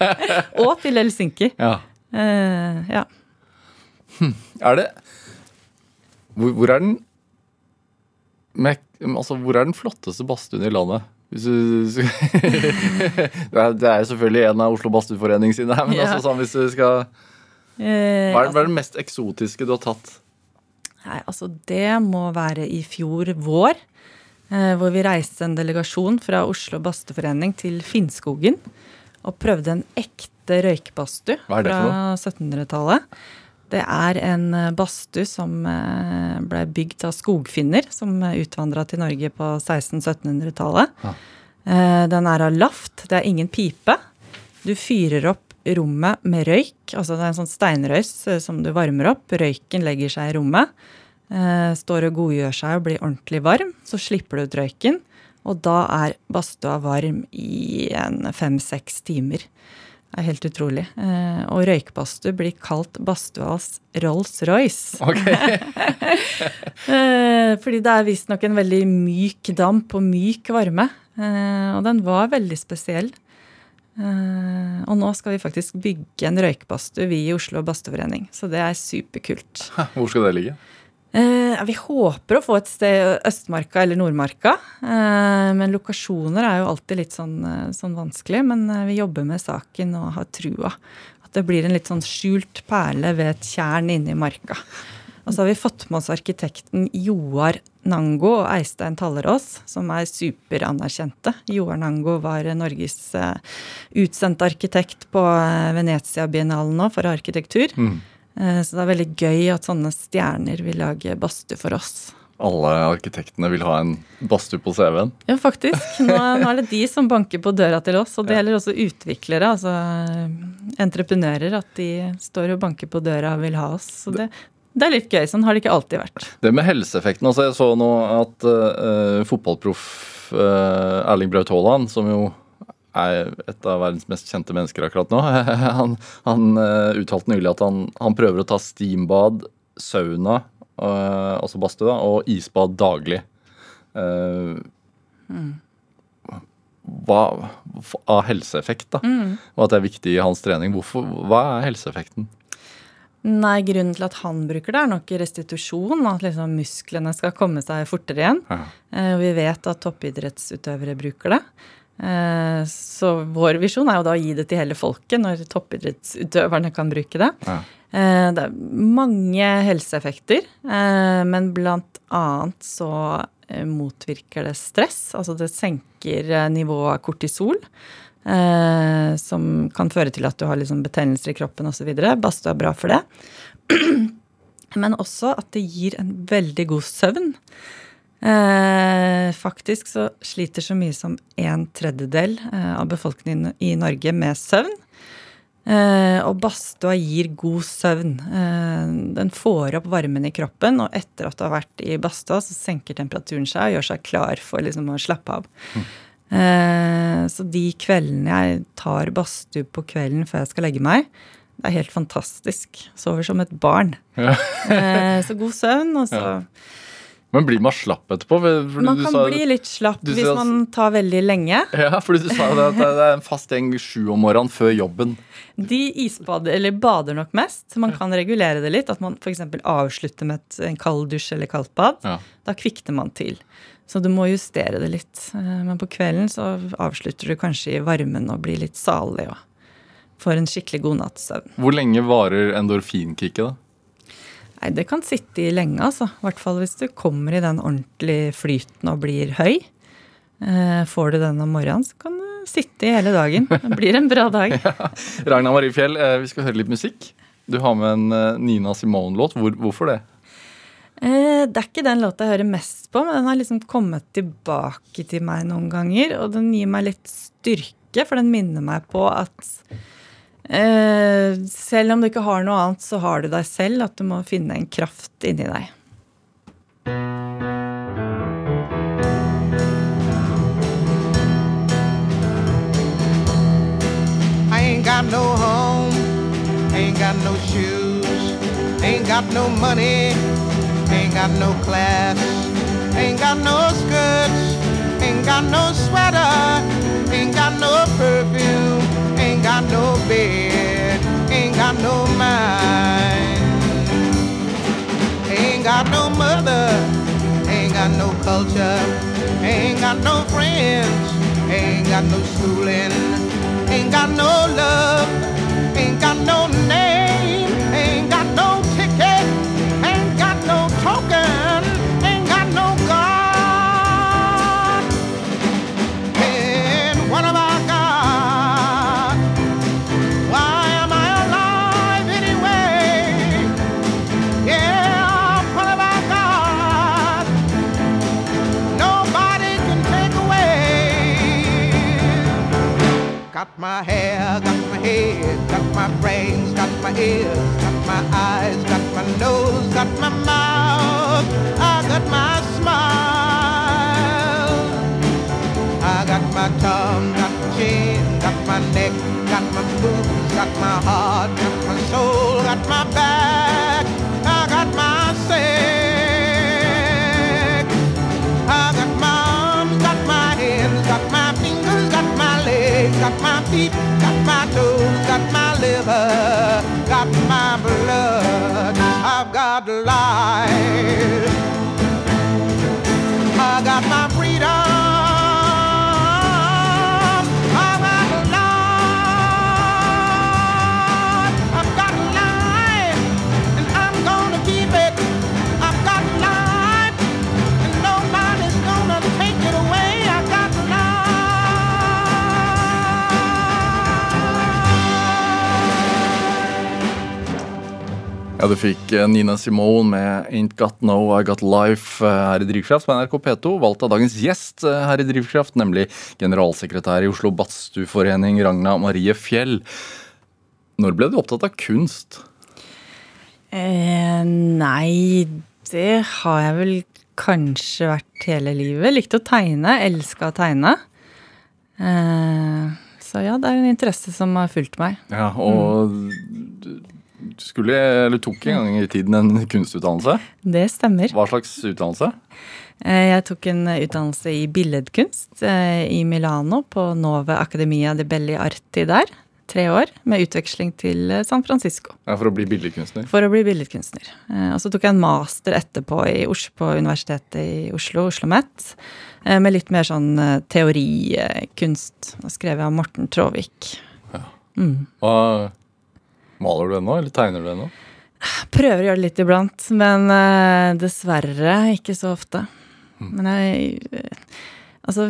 Speaker 3: Og til Helsinki.
Speaker 2: Ja.
Speaker 3: Eh, ja.
Speaker 2: Er det Hvor, hvor er den mek- Altså, hvor er den flotteste badstuen i landet? Hvis du, det er selvfølgelig en av Oslo Badstueforening sine her, men
Speaker 3: Ja.
Speaker 2: altså, sånn, hvis du skal
Speaker 3: Eh,
Speaker 2: hva er, hva er det mest eksotiske du har tatt?
Speaker 3: Nei, altså det må være i fjor vår, eh, hvor vi reiste en delegasjon fra Oslo Badstueforening til Finnskogen og prøvde en ekte
Speaker 2: for
Speaker 3: fra 1700-tallet. Det er en eh, badstue som eh, ble bygd av skogfinner som utvandra til Norge på 1600-1700-tallet.
Speaker 2: Ja.
Speaker 3: Eh, Den er av laft, det er ingen pipe. Du fyrer opp rommet med røyk. Altså det er en sånn steinrøys eh, som du varmer opp. Røyken legger seg i rommet. Eh, står og godgjør seg og blir ordentlig varm. Så slipper du ut røyken. Og da er badstua varm i en fem-seks timer. Det er helt utrolig. Eh, og røykbadstue blir kalt badstuas Rolls-Royce.
Speaker 2: Ok,
Speaker 3: Eh, fordi det er visstnok en veldig myk damp og myk varme. Eh, og den var veldig spesiell. Eh, og nå skal vi faktisk bygge en røykbadstue, vi i Oslo Badstueforening. Så det er superkult.
Speaker 2: Hvor skal det ligge?
Speaker 3: Eh, vi håper å få et sted Østmarka eller Nordmarka. Eh, men lokasjoner er jo alltid litt sånn, eh, sånn vanskelig. Men vi jobber med saken og har trua. At det blir en litt sånn skjult perle ved et tjern inne i marka. Og så har vi fått med oss arkitekten Joar Nango og Eistein Tallerås, som er superanerkjente. Joar Nango var Norges utsendte arkitekt på Venezia-biennalen nå for arkitektur.
Speaker 2: Mm.
Speaker 3: Eh, Så det er veldig gøy at sånne stjerner vil lage badstue for oss.
Speaker 2: Alle arkitektene vil ha en badstue på CV-en.
Speaker 3: Ja, faktisk. Nå, nå er det de som banker på døra til oss. Og det gjelder også utviklere, altså eh, entreprenører. At de står og banker på døra og vil ha oss. Så det, det er litt gøy. Sånn har det ikke alltid vært.
Speaker 2: Det med helseeffekten altså Jeg så nå at uh, fotballproff uh, Erling Braut Haaland, som jo er et av verdens mest kjente mennesker akkurat nå, han, han eh, uttalte nylig at han, han prøver å ta steambad, sauna, eh, altså badstue, og isbad daglig. Eh, hva, av helseeffekt, da. Og at det er viktig i hans trening. Hvorfor, hva er helseeffekten?
Speaker 3: Nei, grunnen til at han bruker det, er nok restitusjon. At liksom musklene skal komme seg fortere igjen.
Speaker 2: Ja.
Speaker 3: Uh, vi vet at toppidrettsutøvere bruker det. Eh, Så vår visjon er jo da å gi det til hele folket, når toppidrettsutøverne kan bruke det.
Speaker 2: Ja.
Speaker 3: Eh, Det er mange helseeffekter, eh, men blant annet så motvirker det stress. Altså det senker nivået av kortisol, som kan føre til at du har liksom betennelser i kroppen osv. Badstue er bra for det. Men også at det gir en veldig god søvn. Eh, faktisk så sliter så mye som en tredjedel eh, av befolkningen i Norge med søvn. Eh, og badstua gir god søvn. Eh, den får opp varmen i kroppen, og etter at du har vært i badstua, så senker temperaturen seg og gjør seg klar for liksom å slappe av. Eh, så de kveldene jeg tar badstue på kvelden før jeg skal legge meg, det er helt fantastisk. Sover som et barn.
Speaker 2: Ja.
Speaker 3: Eh, så god søvn, og så
Speaker 2: Ja. Men blir man slapp etterpå?
Speaker 3: Man kan
Speaker 2: sa-
Speaker 3: bli litt slapp hvis
Speaker 2: sa-
Speaker 3: man tar veldig lenge.
Speaker 2: Ja, fordi du sa det at det er en fast gjeng sju om morgenen før jobben.
Speaker 3: De isbader, eller bader nok mest, så man kan regulere det litt. At man f.eks. avslutter med et, en kald dusj eller kaldt bad.
Speaker 2: Ja.
Speaker 3: Da kvikner man til. Så du må justere det litt. Eh, Men på kvelden så avslutter du kanskje i varmen og blir litt salig og får en skikkelig god natts søvn.
Speaker 2: Hvor lenge varer endorfinkicket, da?
Speaker 3: Nei, det kan sitte i lenge, altså. I hvert fall hvis du kommer i den ordentlig flyten og blir høy. Eh, Får du den om morgenen, så kan du sitte i hele dagen. Det blir en bra dag.
Speaker 2: Ragna Marie Fjell, eh, vi skal høre litt musikk. Du har med en eh, Nina Simone-låt. Hvor, hvorfor det?
Speaker 3: Eh, Det er ikke den låta jeg hører mest på, men den har liksom kommet tilbake til meg noen ganger. Og den gir meg litt styrke, for den minner meg på at selv om du ikke har noe annet, så har du deg selv. At du må finne en kraft inni deg.
Speaker 4: Ain't got no home, ain't got no shoes, ain't got no money, ain't got no class, ain't got no skirts, ain't got no sweater, ain't got no perfume, got no bed, ain't got no mind, ain't got no mother, ain't got no culture, ain't got no friends, ain't got no schooling. Ain't got no love, ain't got no my hair, got my head, got my brains, got my ears, got my eyes, got my nose, got my mouth, I got my smile. I got my tongue, got my chin, got my neck, got my boobs, got my heart, got my soul, got my back, got my feet, got my toes, got my liver, got my blood. I've got life. I got my
Speaker 2: Ja, Du fikk eh, Nina Simone med Ain't Got No I Got Life eh, her i Drivkraft på NRK P2. Valgt av dagens gjest eh, her i Drivkraft, nemlig generalsekretær i Oslo Badstueforening, Ragna Marie Fjell. Når ble du opptatt av kunst?
Speaker 3: Eh, nei, det har jeg vel kanskje vært hele livet. Likte å tegne, elska å tegne. Eh, så ja, det er en interesse som har fulgt meg.
Speaker 2: Ja, og du, skulle, eller tok en gang i tiden en kunstutdannelse.
Speaker 3: Det stemmer.
Speaker 2: Hva slags utdannelse?
Speaker 3: Eh, Jeg tok en utdannelse i billedkunst eh, i Milano, på Nove Academia de Belli Arti der. Tre år, med utveksling til eh, San Francisco
Speaker 2: Ja, for å bli billedkunstner.
Speaker 3: for å bli billedkunstner. Og så tok jeg en master etterpå i Oslo, på Universitetet i Oslo, Oslo OsloMet, eh, med litt mer sånn teorikunst. Da skrev jeg av Morten Tråvik. Mm.
Speaker 2: Hva, maler du ennå, eller tegner du ennå?
Speaker 3: Prøver å gjøre det litt iblant, men uh, dessverre ikke så ofte. Men jeg uh, Altså,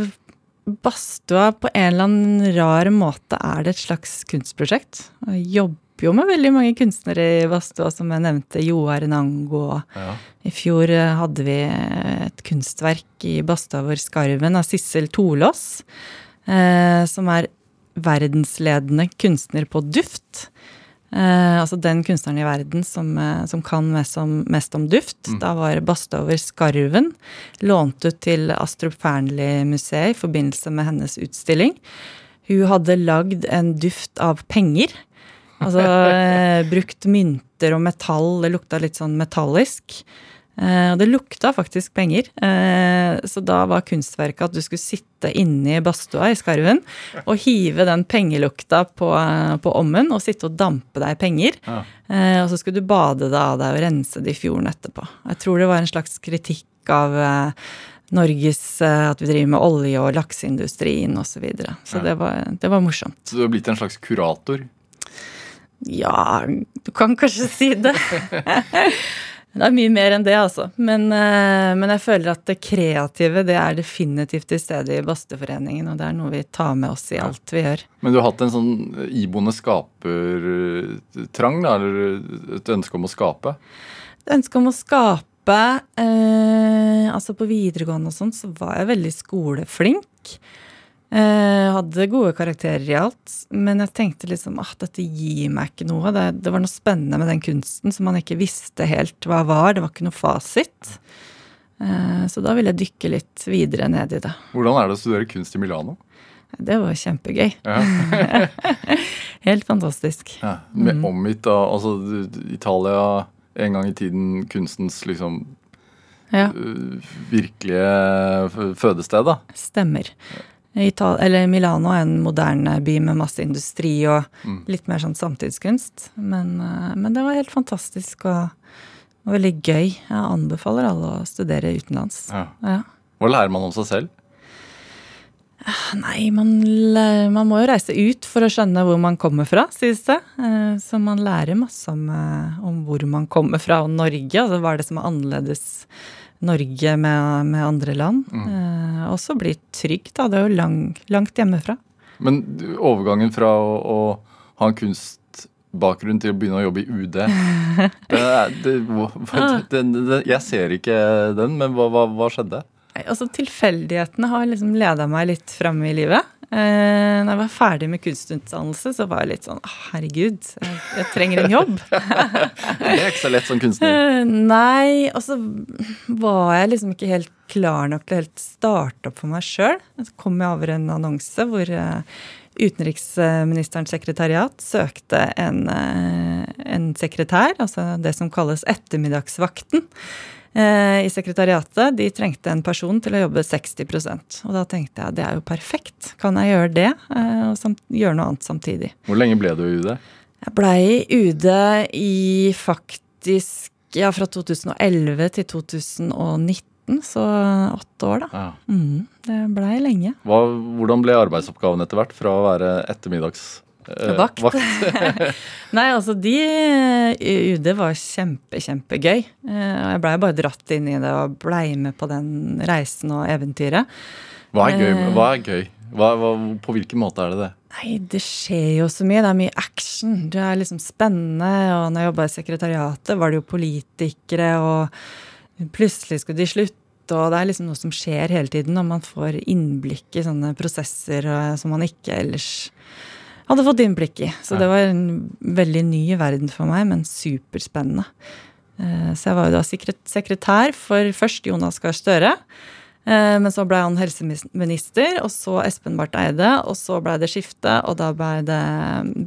Speaker 3: badstua på en eller annen rar måte er det et slags kunstprosjekt. Jeg jobber jo med veldig mange kunstnere i badstua, som jeg nevnte. Joar Nango.
Speaker 2: Ja.
Speaker 3: I fjor eh, hadde vi et kunstverk i badstua vår, Skarven, av Sissel Tolås. Uh, som er verdensledende kunstner på duft. Eh, altså den kunstneren i verden som, eh, som kan mest om, mest om duft. Da var Bastover Skarven lånt ut til Astrup Fearnley-museet i forbindelse med hennes utstilling. Hun hadde lagd en duft av penger. Altså eh, brukt mynter og metall. Det lukta litt sånn metallisk. Eh, og det lukta faktisk penger. Eh, så da var kunstverket at du skulle sitte inne i badstua i Skarven og hive den pengelukta på, på ommen og sitte og dampe deg penger.
Speaker 2: Ja.
Speaker 3: Eh, og så skulle du bade deg av deg og rense det i fjorden etterpå. Jeg tror det var en slags kritikk av eh, Norges eh, At vi driver med olje- og lakseindustrien osv. Så, videre. så
Speaker 2: Ja.
Speaker 3: det, var, det var morsomt.
Speaker 2: Så du har blitt en slags kurator?
Speaker 3: Ja, du kan kanskje si det. Det er mye mer enn det, altså. Men, eh, men jeg føler at det kreative det er definitivt til stede i Badstueforeningen, og det er noe vi tar med oss i alt vi gjør.
Speaker 2: Men du har hatt en sånn iboende skapertrang, da? Eller et ønske om å skape?
Speaker 3: Et ønske om å skape eh, Altså på videregående og sånn, så var jeg veldig skoleflink. Eh, hadde gode karakterer i alt, men jeg tenkte liksom at dette gir meg ikke noe. Det, det var noe spennende med den kunsten som man ikke visste helt hva var. Det var ikke noe fasit. Eh, så da ville jeg dykke litt videre ned i det.
Speaker 2: Hvordan er det å studere kunst i Milano?
Speaker 3: Det var kjempegøy.
Speaker 2: Ja.
Speaker 3: Helt fantastisk.
Speaker 2: Ja, med omgitt av altså, Italia en gang i tiden kunstens liksom
Speaker 3: Ja.
Speaker 2: øh, virkelige fødested, da.
Speaker 3: Stemmer. Ital eller Milano er en moderne by med masse industri og
Speaker 2: Mm.
Speaker 3: litt mer sånn samtidskunst. Men, eh, men det var helt fantastisk og, og veldig gøy. Jeg anbefaler alle å studere utenlands.
Speaker 2: Ja.
Speaker 3: Ja.
Speaker 2: Hva lærer man om seg selv?
Speaker 3: Nei, man, man må jo reise ut for å skjønne hvor man kommer fra, sies det. Eh, Så man lærer masse om, eh, om hvor man kommer fra, og Norge. Altså hva er det som er annerledes Norge med, med andre land. Eh, Og så bli trygg, da. Det er jo lang, langt hjemmefra.
Speaker 2: Men overgangen fra å, å ha en kunstbakgrunn til å begynne å jobbe i UD det, det, det, den- den- Jeg ser ikke den, men hva, hva, hva skjedde?
Speaker 3: Nei, altså Tilfeldighetene har liksom leda meg litt fram i livet. Eh, når jeg var ferdig med kunstutdannelse, så var jeg litt sånn Herregud, jeg, jeg trenger en jobb.
Speaker 2: Det er ikke så lett som kunstner.
Speaker 3: Eh, Nei, og så var jeg liksom ikke helt klar nok til å helt starte opp for meg sjøl. Så kom jeg over en annonse hvor eh, utenriksministerens sekretariat søkte en, eh, en sekretær, altså det som kalles ettermiddagsvakten. Eh, I sekretariatet. De trengte en person til å jobbe 60% Og da tenkte jeg det er jo perfekt. Kan jeg gjøre det, eh, og gjøre noe annet samtidig?
Speaker 2: Hvor lenge ble du i UD?
Speaker 3: Jeg blei i UD i faktisk ja, fra 2011 til 2019, så åtte år, da.
Speaker 2: Ja.
Speaker 3: Mm, det blei lenge.
Speaker 2: Hva, hvordan ble arbeidsoppgaven etter hvert fra å være ettermiddags... eh,
Speaker 3: Vakt. Nei, altså de i UD var kjempe, kjempegøy. Eh, jeg blei bare dratt inn i det og blei med på den reisen og eventyret.
Speaker 2: Hva er gøy?
Speaker 3: Eh.
Speaker 2: Hva er gøy? Hva, hva, på hvilken måte er det det?
Speaker 3: Nei, det skjer jo så mye. Det er mye action. Det er liksom spennende. Og når jeg jobba i sekretariatet, var det jo politikere, og plutselig skulle de slutte. Og det er liksom noe som skjer hele tiden, og man får innblikk i sånne prosesser eh, som man ikke ellers hadde fått innblikk i. Så det var en veldig ny verden for meg, men superspennende. Eh, Så jeg var jo da sekretær for først Jonas Gahr Støre. Eh, Men så ble han helseminister, og så Espen Barth Eide, og så ble det skifte, og da ble det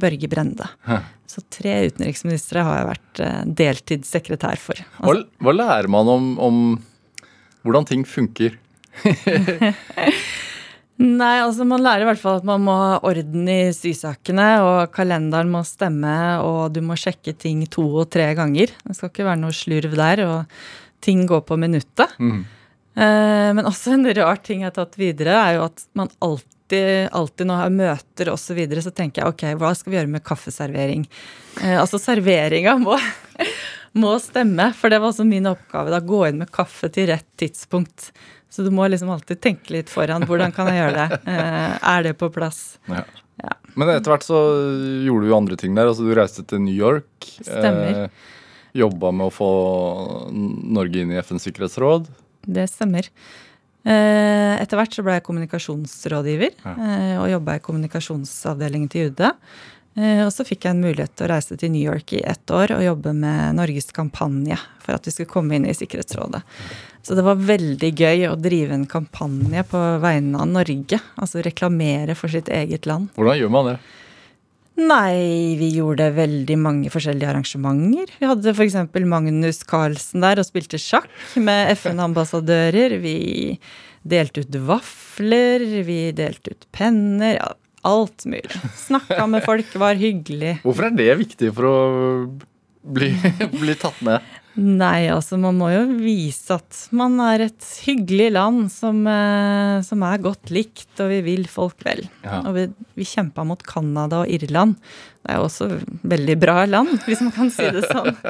Speaker 3: Børge Brende.
Speaker 2: Hæ.
Speaker 3: Så tre utenriksministre har jeg vært eh, deltidssekretær for.
Speaker 2: Hva, hva lærer man om, om hvordan ting funker?
Speaker 3: nei, altså man lærer i hvert fall at man må ha orden i sysakene, og kalenderen må stemme, og du må sjekke ting to og tre ganger. Det skal ikke være noe slurv der, og ting går på minuttet.
Speaker 2: Mm.
Speaker 3: Eh, Men også en rar ting jeg har tatt videre, er jo at man alltid, alltid når jeg har møter osv., så, videre, så tenker jeg ok, hva skal vi gjøre med kaffeservering? Eh, altså serveringa må, må stemme, for det var også min oppgave. da, Gå inn med kaffe til rett tidspunkt. Så du må liksom alltid tenke litt foran. Hvordan kan jeg gjøre det? Eh, er det på plass?
Speaker 2: Ja.
Speaker 3: Ja.
Speaker 2: Men etter hvert så gjorde du andre ting der. altså Du reiste til New York.
Speaker 3: Stemmer.
Speaker 2: Eh, Jobba med å få Norge inn i FNs sikkerhetsråd.
Speaker 3: Det stemmer. Eh, Etter hvert så ble jeg kommunikasjonsrådgiver
Speaker 2: Ja.
Speaker 3: eh, og jobba i kommunikasjonsavdelingen til UD. Eh, Og så fikk jeg en mulighet til å reise til New York i ett år og jobbe med Norges kampanje for at vi skulle komme inn i Sikkerhetsrådet. Så det var veldig gøy å drive en kampanje på vegne av Norge. Altså reklamere for sitt eget land.
Speaker 2: Hvordan gjør man det?
Speaker 3: Nei, vi gjorde veldig mange forskjellige arrangementer. Vi hadde f.eks. Magnus Carlsen der og spilte sjakk med FN-ambassadører. Vi delte ut vafler, vi delte ut penner. Ja, alt mulig. Snakka med folk, var hyggelig.
Speaker 2: Hvorfor er det viktig for å bli, bli tatt med?
Speaker 3: Nei, altså man må jo vise at man er et hyggelig land som, eh, som er godt likt, og vi vil folk vel.
Speaker 2: Ja.
Speaker 3: Og vi, vi kjempa mot Canada og Irland. Det er jo også veldig bra land, hvis man kan si det sånn.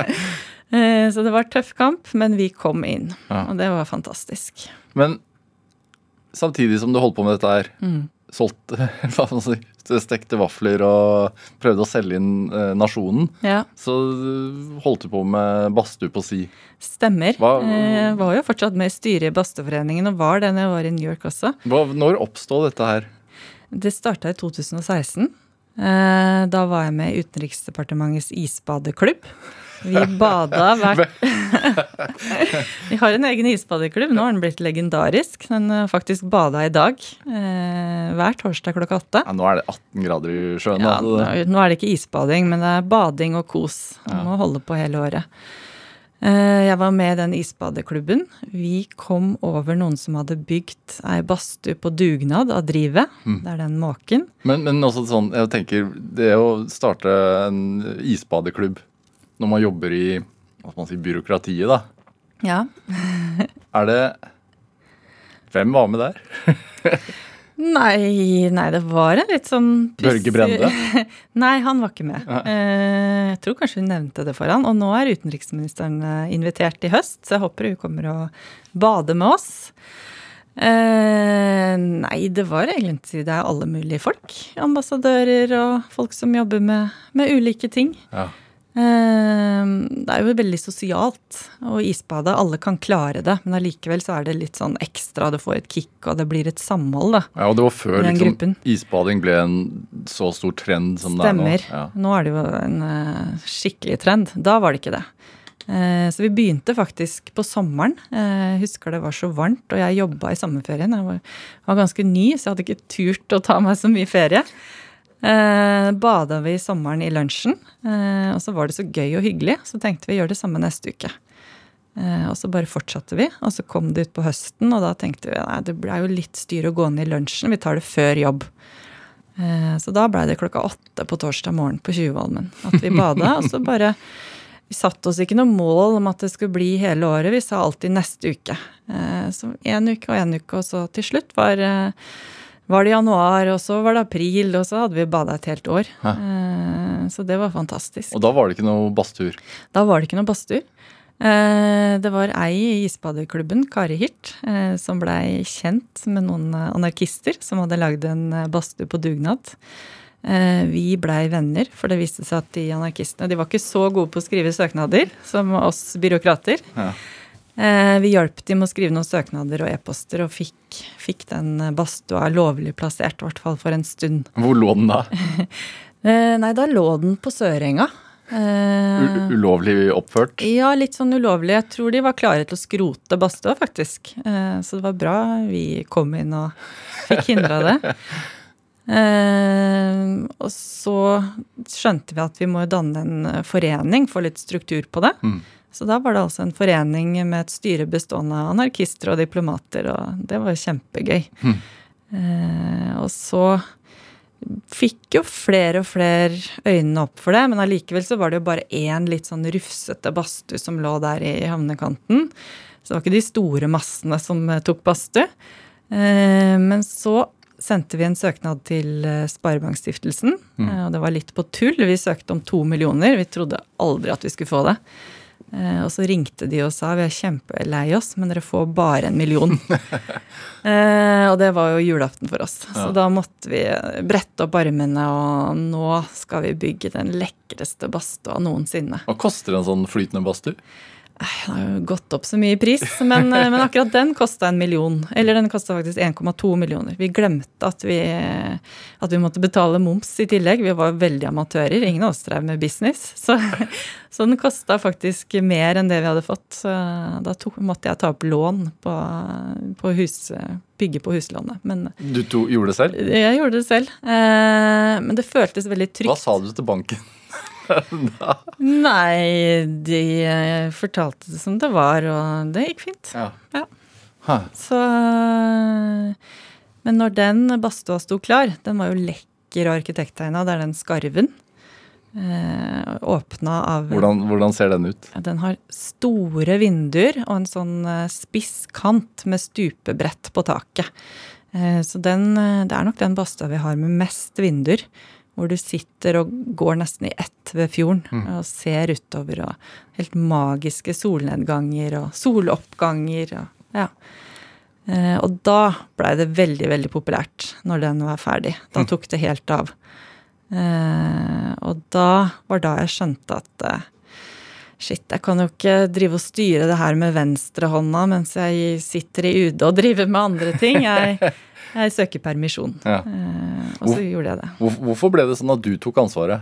Speaker 3: Eh, Så det var tøff kamp, men vi kom inn,
Speaker 2: Ja.
Speaker 3: og det var fantastisk.
Speaker 2: Men samtidig som du holdt på med dette her,
Speaker 3: Mm.
Speaker 2: Solgte si, stekte vafler og prøvde å selge inn eh, nasjonen,
Speaker 3: Ja,
Speaker 2: så eh, holdt du på med badstue på si.
Speaker 3: stemmer.
Speaker 2: Hva-
Speaker 3: Eh, var jo fortsatt med i styret i Badstueforeningen, og var det når jeg var i New York også.
Speaker 2: Hva, når oppstod dette her?
Speaker 3: Det starta i 2016. Eh, Da var jeg med i Utenriksdepartementets isbadeklubb. Vi bada hvert Vi har en egen isbadeklubb. Nå har den blitt legendarisk. Den faktisk bada i dag. eh, Hver torsdag klokka åtte.
Speaker 2: Ja, nå er det 18 grader i sjøen.
Speaker 3: Ja,
Speaker 2: altså.
Speaker 3: nå er det ikke isbading, men det er bading og kos. Man må holde på hele året. Eh, Jeg var med i den isbadeklubben. Vi kom over noen som hadde bygd ei badstue på dugnad av Drive. Det er den måken.
Speaker 2: Men, men også sånn, jeg tenker, det å starte en isbadeklubb når man jobber i hva skal man si, byråkratiet, da.
Speaker 3: Ja.
Speaker 2: Er det Hvem var med der?
Speaker 3: Nei, nei, det var en litt sånn
Speaker 2: Børge Brende?
Speaker 3: nei, han var ikke med. Uh, Jeg tror kanskje hun nevnte det for han. Og nå er utenriksministeren eh, invitert i høst, så jeg håper hun kommer og bader med oss. Uh, nei, det var egentlig det er alle mulige folk. Ambassadører og folk som jobber med, med ulike ting.
Speaker 2: Ja.
Speaker 3: Eh, Det er jo veldig sosialt å isbade. Alle kan klare det, men allikevel så er det litt sånn ekstra. Du får et kick, og det blir et samhold, da.
Speaker 2: ja, og det var før liksom, isbading ble en så stor trend som det er nå.
Speaker 3: Stemmer.
Speaker 2: Ja.
Speaker 3: Nå er det jo en eh, skikkelig trend. Da var det ikke det. Eh, så vi begynte faktisk på sommeren. Jeg husker det var så varmt, og jeg jobba i sommerferien. Jeg var, var ganske ny, så jeg hadde ikke turt å ta meg så mye ferie. Eh, Bada vi sommeren i lunsjen, eh, og så var det så gøy og hyggelig. Så tenkte vi gjør det samme neste uke. Eh, og så bare fortsatte vi, og så kom det ut på høsten, og da tenkte vi nei, det blei jo litt styr å gå ned i lunsjen, vi tar det før jobb. Eh, Så da blei det klokka åtte på torsdag morgen på Tjuvholmen at vi bada. og så bare Vi satte oss ikke noe mål om at det skulle bli hele året, vi sa alltid neste uke. Eh, Så én uke og én uke, og så til slutt var, eh, var det januar, og så var det april, og så hadde vi bada et helt år. Eh, Så det var fantastisk.
Speaker 2: Og da var det ikke noe badstur?
Speaker 3: Da var det ikke noe badstue. Eh, Det var ei i isbadeklubben, Kari Hirt, eh, som blei kjent med noen anarkister som hadde lagd en badstue på dugnad. Vi blei venner, for det viste seg at de anarkistene de var ikke så gode på å skrive søknader som oss byråkrater.
Speaker 2: Ja.
Speaker 3: Eh, Vi hjalp dem med å skrive noen søknader og e-poster, og fikk, fikk den badstua lovlig plassert, i hvert fall for en stund.
Speaker 2: Hvor lå den da?
Speaker 3: Eh, Nei, da lå den på Sørenga.
Speaker 2: Uh, ulovlig oppført?
Speaker 3: Ja, litt sånn ulovlig. Jeg tror de var klare til å skrote badstua, faktisk. Uh, så det var bra vi kom inn og fikk hindra det. Uh, og så skjønte vi at vi må danne en forening, få litt struktur på det.
Speaker 2: Mm.
Speaker 3: Så da var det altså en forening med et styre bestående av anarkister og diplomater, og det var kjempegøy.
Speaker 2: Mm.
Speaker 3: Eh, og så fikk jo flere og flere øynene opp for det, men allikevel så var det jo bare én litt sånn rufsete badstue som lå der i havnekanten. Så det var ikke de store massene som eh, tok badstue. Eh, men så sendte vi en søknad til eh, Sparebankstiftelsen,
Speaker 2: Mm.
Speaker 3: og det var litt på tull. Vi søkte om to millioner. Vi trodde aldri at vi skulle få det. Eh, Og så ringte de og sa vi er kjempelei oss, men dere får bare en million. eh, og det var jo julaften for oss. Så da måtte vi brette opp armene, og nå skal vi bygge den lekreste badstua noensinne.
Speaker 2: Hva koster en sånn flytende badstue?
Speaker 3: Det har jo gått opp så mye i pris, men, eh, men akkurat den kosta en million. Eller den kosta faktisk 1,2 millioner. Vi glemte at vi, at vi måtte betale moms i tillegg. Vi var veldig amatører. Ingen av oss drev med business. Så, så den kosta faktisk mer enn det vi hadde fått. Så da tok, måtte jeg ta opp lån på, på hus, bygge på huslånet. Men
Speaker 2: Du to, gjorde det selv?
Speaker 3: jeg gjorde det selv. Eh, men det føltes veldig trygt.
Speaker 2: Hva sa du til banken?
Speaker 3: Nei, de eh, fortalte det som det var, og det gikk fint.
Speaker 2: Ja.
Speaker 3: Ja. Så Men når den badstua sto klar, den var jo lekker og arkitekttegna, det er den skarven. Eh, åpna av
Speaker 2: Hvordan, hvordan ser den ut?
Speaker 3: Den har store vinduer og en sånn eh, spiss kant med stupebrett på taket. Eh, Så den, eh, det er nok den badstua vi har med mest vinduer. Hvor du sitter og går nesten i ett ved fjorden og ser utover. Og helt magiske solnedganger og soloppganger. Og, ja. Eh, og da blei det veldig, veldig populært når den var ferdig. Da tok det helt av. Eh, og da var da jeg skjønte at eh, Shit, jeg kan jo ikke drive og styre det her med venstrehånda mens jeg sitter i UD og driver med andre ting. Jeg, jeg søker permisjon.
Speaker 2: Ja.
Speaker 3: Eh, og så
Speaker 2: Hvor-
Speaker 3: gjorde jeg det.
Speaker 2: Hvorfor ble det sånn at du tok ansvaret?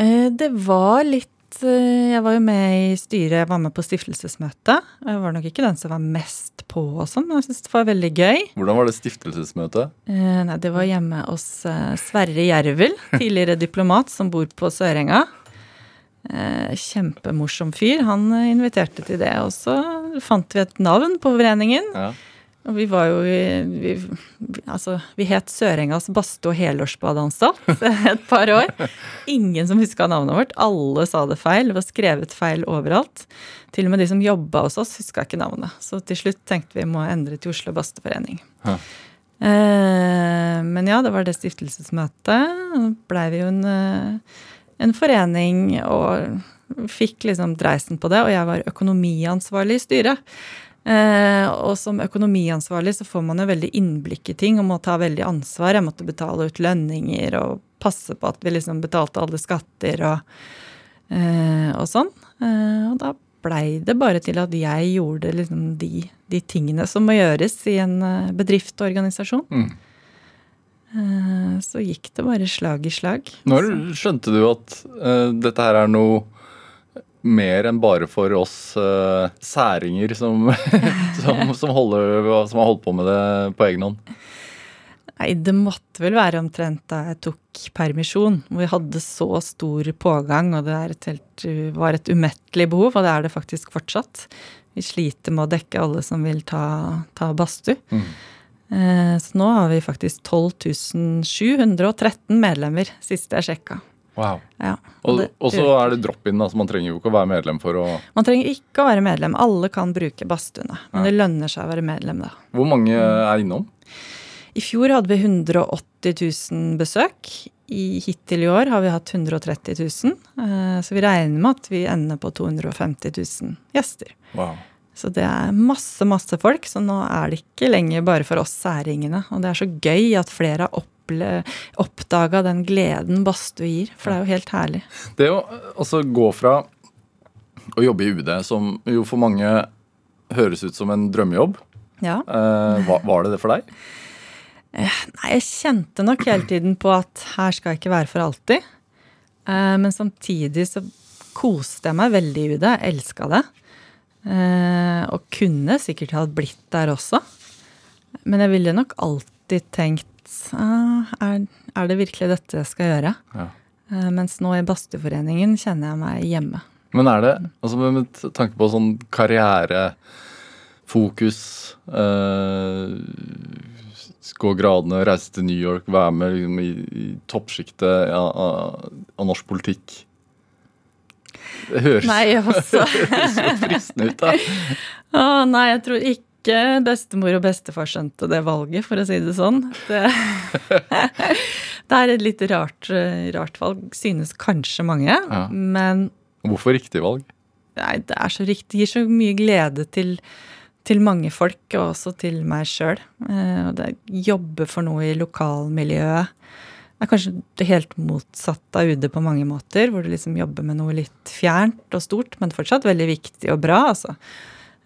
Speaker 3: Eh, det var litt eh, Jeg var jo med i styret, jeg var med på stiftelsesmøtet. Jeg var nok ikke den som var mest på og sånn, men jeg syntes det var veldig gøy.
Speaker 2: Hvordan var det stiftelsesmøtet?
Speaker 3: Eh, nei, det var hjemme hos Sverre Jervel, tidligere diplomat som bor på Sørenga. Kjempemorsom fyr. Han inviterte til det. Og så fant vi et navn på foreningen.
Speaker 2: Ja.
Speaker 3: Og vi var jo i vi, Altså, vi het Sørengas badstue og helårsbadeanstalt et par år. Ingen som huska navnet vårt. Alle sa det feil. Det var skrevet feil overalt. Til og med de som jobba hos oss, huska ikke navnet. Så til slutt tenkte vi må endre til Oslo Badstueforening.
Speaker 2: Ja.
Speaker 3: Eh, men ja, det var det stiftelsesmøtet. Blei vi jo en, eh, en forening og fikk liksom dreisen på det. Og jeg var økonomiansvarlig i styret. Eh, og som økonomiansvarlig så får man jo veldig innblikk i ting og må ta veldig ansvar. Jeg måtte betale ut lønninger og passe på at vi liksom betalte alle skatter og, eh, og sånn. Eh, og da blei det bare til at jeg gjorde liksom de, de tingene som må gjøres i en bedrift og organisasjon.
Speaker 2: Mm.
Speaker 3: Så gikk det bare slag i slag.
Speaker 2: Når skjønte du at uh, dette her er noe mer enn bare for oss uh, særinger som, som, som, holder, som har holdt på med det på egen hånd?
Speaker 3: Nei, det måtte vel være omtrent da jeg tok permisjon, hvor vi hadde så stor pågang, og det et helt, var et umettelig behov, og det er det faktisk fortsatt. Vi sliter med å dekke alle som vil ta, ta badstue.
Speaker 2: Mm.
Speaker 3: Eh, så nå har vi faktisk 12 713 medlemmer, siste jeg sjekka.
Speaker 2: Wow.
Speaker 3: Ja,
Speaker 2: Og, og så er det drop-in, altså man trenger jo ikke å være medlem for å
Speaker 3: Man trenger ikke å være medlem. Alle kan bruke badstuene. Men
Speaker 2: Ja.
Speaker 3: det lønner seg å være medlem, da.
Speaker 2: Hvor mange er innom?
Speaker 3: I fjor hadde vi 180 000 besøk. I, hittil i år har vi hatt 130 000. eh, Så vi regner med at vi ender på 250 000 gjester.
Speaker 2: Wow.
Speaker 3: Så det er masse, masse folk, så nå er det ikke lenger bare for oss særingene. Og det er så gøy at flere har opple- oppdaga den gleden badstue gir, for det er jo helt herlig.
Speaker 2: Det å altså gå fra å jobbe i UD, som jo for mange høres ut som en drømmejobb,
Speaker 3: Ja.
Speaker 2: eh, var, var det det for deg?
Speaker 3: Nei, jeg kjente nok hele tiden på at her skal jeg ikke være for alltid. Eh, men samtidig så koste jeg meg veldig i UD. Jeg elska det. Eh, og kunne sikkert ha blitt der også. Men jeg ville nok alltid tenkt er, er det virkelig dette jeg skal gjøre?
Speaker 2: Ja.
Speaker 3: Eh, mens nå i Badstueforeningen kjenner jeg meg hjemme.
Speaker 2: Men er det, altså med tanke på sånn karrierefokus eh, Gå gradene, reise til New York, være med liksom, i, i toppsjiktet av, av, av norsk politikk Det høres,
Speaker 3: Nei,
Speaker 2: høres jo fristende ut, da.
Speaker 3: Å, nei, jeg tror ikke bestemor og bestefar skjønte det valget, for å si det sånn. Det, det er et litt rart, rart valg, synes kanskje mange.
Speaker 2: Ja.
Speaker 3: Men
Speaker 2: Hvorfor riktig valg?
Speaker 3: nei, det er så riktig. Det gir så mye glede til, til mange folk, og også til meg sjøl. Jobbe for noe i lokalmiljøet. Det er kanskje det helt motsatte av UD på mange måter, hvor du liksom jobber med noe litt fjernt og stort, men fortsatt veldig viktig og bra, altså.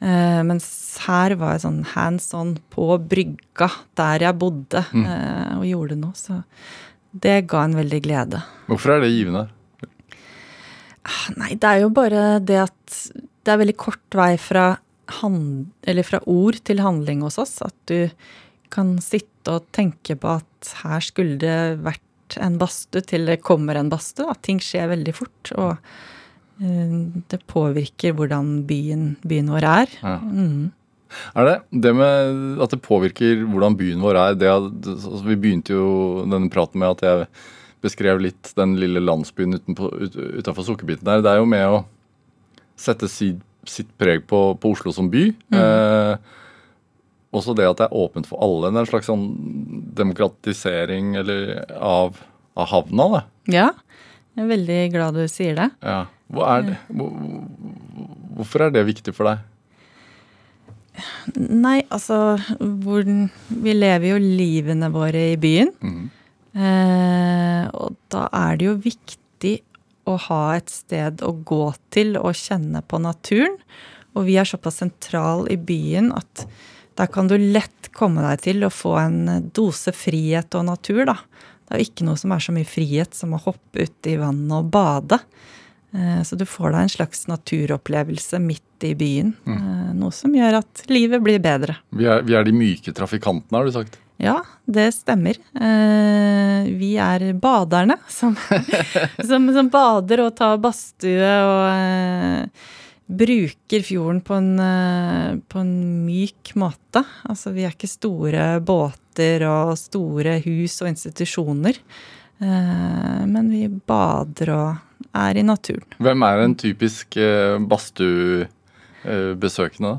Speaker 3: Eh, mens her var jeg sånn hands on på brygga, der jeg bodde, eh, og gjorde noe. Så det ga en veldig glede.
Speaker 2: Hvorfor er det givende?
Speaker 3: Nei, det er jo bare det at det er veldig kort vei fra, hand, eller fra ord til handling hos oss. At du kan sitte og tenke på at her skulle det vært en badstue, til det kommer en badstue. At ting skjer veldig fort. Og det påvirker hvordan byen, byen vår er.
Speaker 2: Ja.
Speaker 3: Mm.
Speaker 2: Er det det med at det påvirker hvordan byen vår er? Det, altså, vi begynte jo denne praten med at jeg beskrev litt den lille landsbyen utafor Sukkerbiten der. Det er jo med å sette sitt, sitt preg på, på Oslo som by. Eh, også det at det er åpent for alle. En slags sånn demokratisering eller, av, av havna. Da.
Speaker 3: Ja, jeg er veldig glad du sier det.
Speaker 2: Ja. Er det? Hvorfor er det viktig for deg?
Speaker 3: Nei, altså hvor, Vi lever jo livene våre i byen.
Speaker 2: Mm.
Speaker 3: Eh, og da er det jo viktig å ha et sted å gå til og kjenne på naturen. Og vi er såpass sentral i byen at der kan du lett komme deg til å få en dose frihet og natur, da. Det er jo ikke noe som er så mye frihet som å hoppe ut i vannet og bade. Eh, Så du får deg en slags naturopplevelse midt i byen. Mm. Noe som gjør at livet blir bedre.
Speaker 2: Vi er, vi er de myke trafikantene, har du sagt.
Speaker 3: Ja, det stemmer. Eh, vi er baderne som, som, som bader og tar badstue og eh, bruker fjorden på en, eh, på en myk måte. Altså, vi er ikke store båter og store hus og institusjoner. Eh, men vi bader og er i naturen.
Speaker 2: Hvem er en typisk eh, badstuebesøkende? da?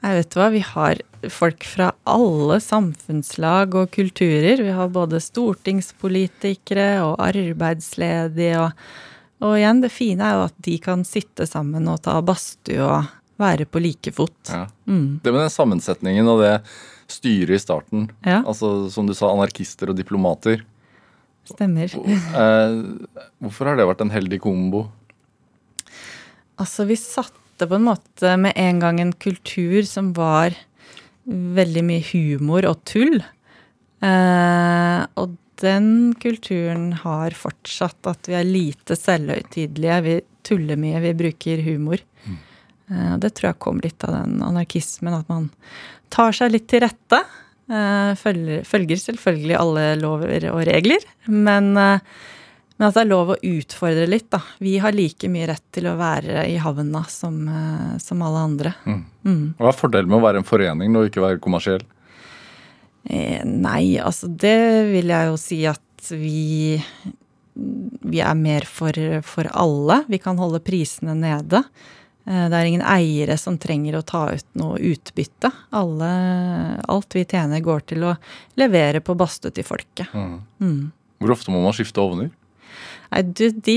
Speaker 3: Jeg vet hva, Vi har folk fra alle samfunnslag og kulturer. Vi har både stortingspolitikere og arbeidsledige. Og, og igjen, det fine er jo at de kan sitte sammen og ta badstue og være på like fot.
Speaker 2: Ja.
Speaker 3: Mm.
Speaker 2: Det med den sammensetningen og det styret i starten,
Speaker 3: Ja.
Speaker 2: altså som du sa, anarkister og diplomater.
Speaker 3: Stemmer.
Speaker 2: Eh, hvorfor har det vært en heldig kombo?
Speaker 3: Altså, vi satte på en måte med en gang en kultur som var veldig mye humor og tull. Eh, og den kulturen har fortsatt at vi er lite selvhøytidelige. Vi tuller mye, vi bruker humor. Eh, det tror jeg kom litt av den anarkismen, at man tar seg litt til rette. Eh, følger, følger selvfølgelig alle lover og regler, men eh, men at det er lov å utfordre litt, da. Vi har like mye rett til å være i havna som, eh, som alle andre. Mm.
Speaker 2: Hva er fordelen med å være en forening og ikke være kommersiell?
Speaker 3: Eh, nei, altså det vil jeg jo si at vi Vi er mer for, for alle. Vi kan holde prisene nede. Eh, Det er ingen eiere som trenger å ta ut noe utbytte. Alle, alt vi tjener, går til å levere på badstue til folket. Mm.
Speaker 2: Hvor ofte må man skifte ovner?
Speaker 3: Nei, du, de,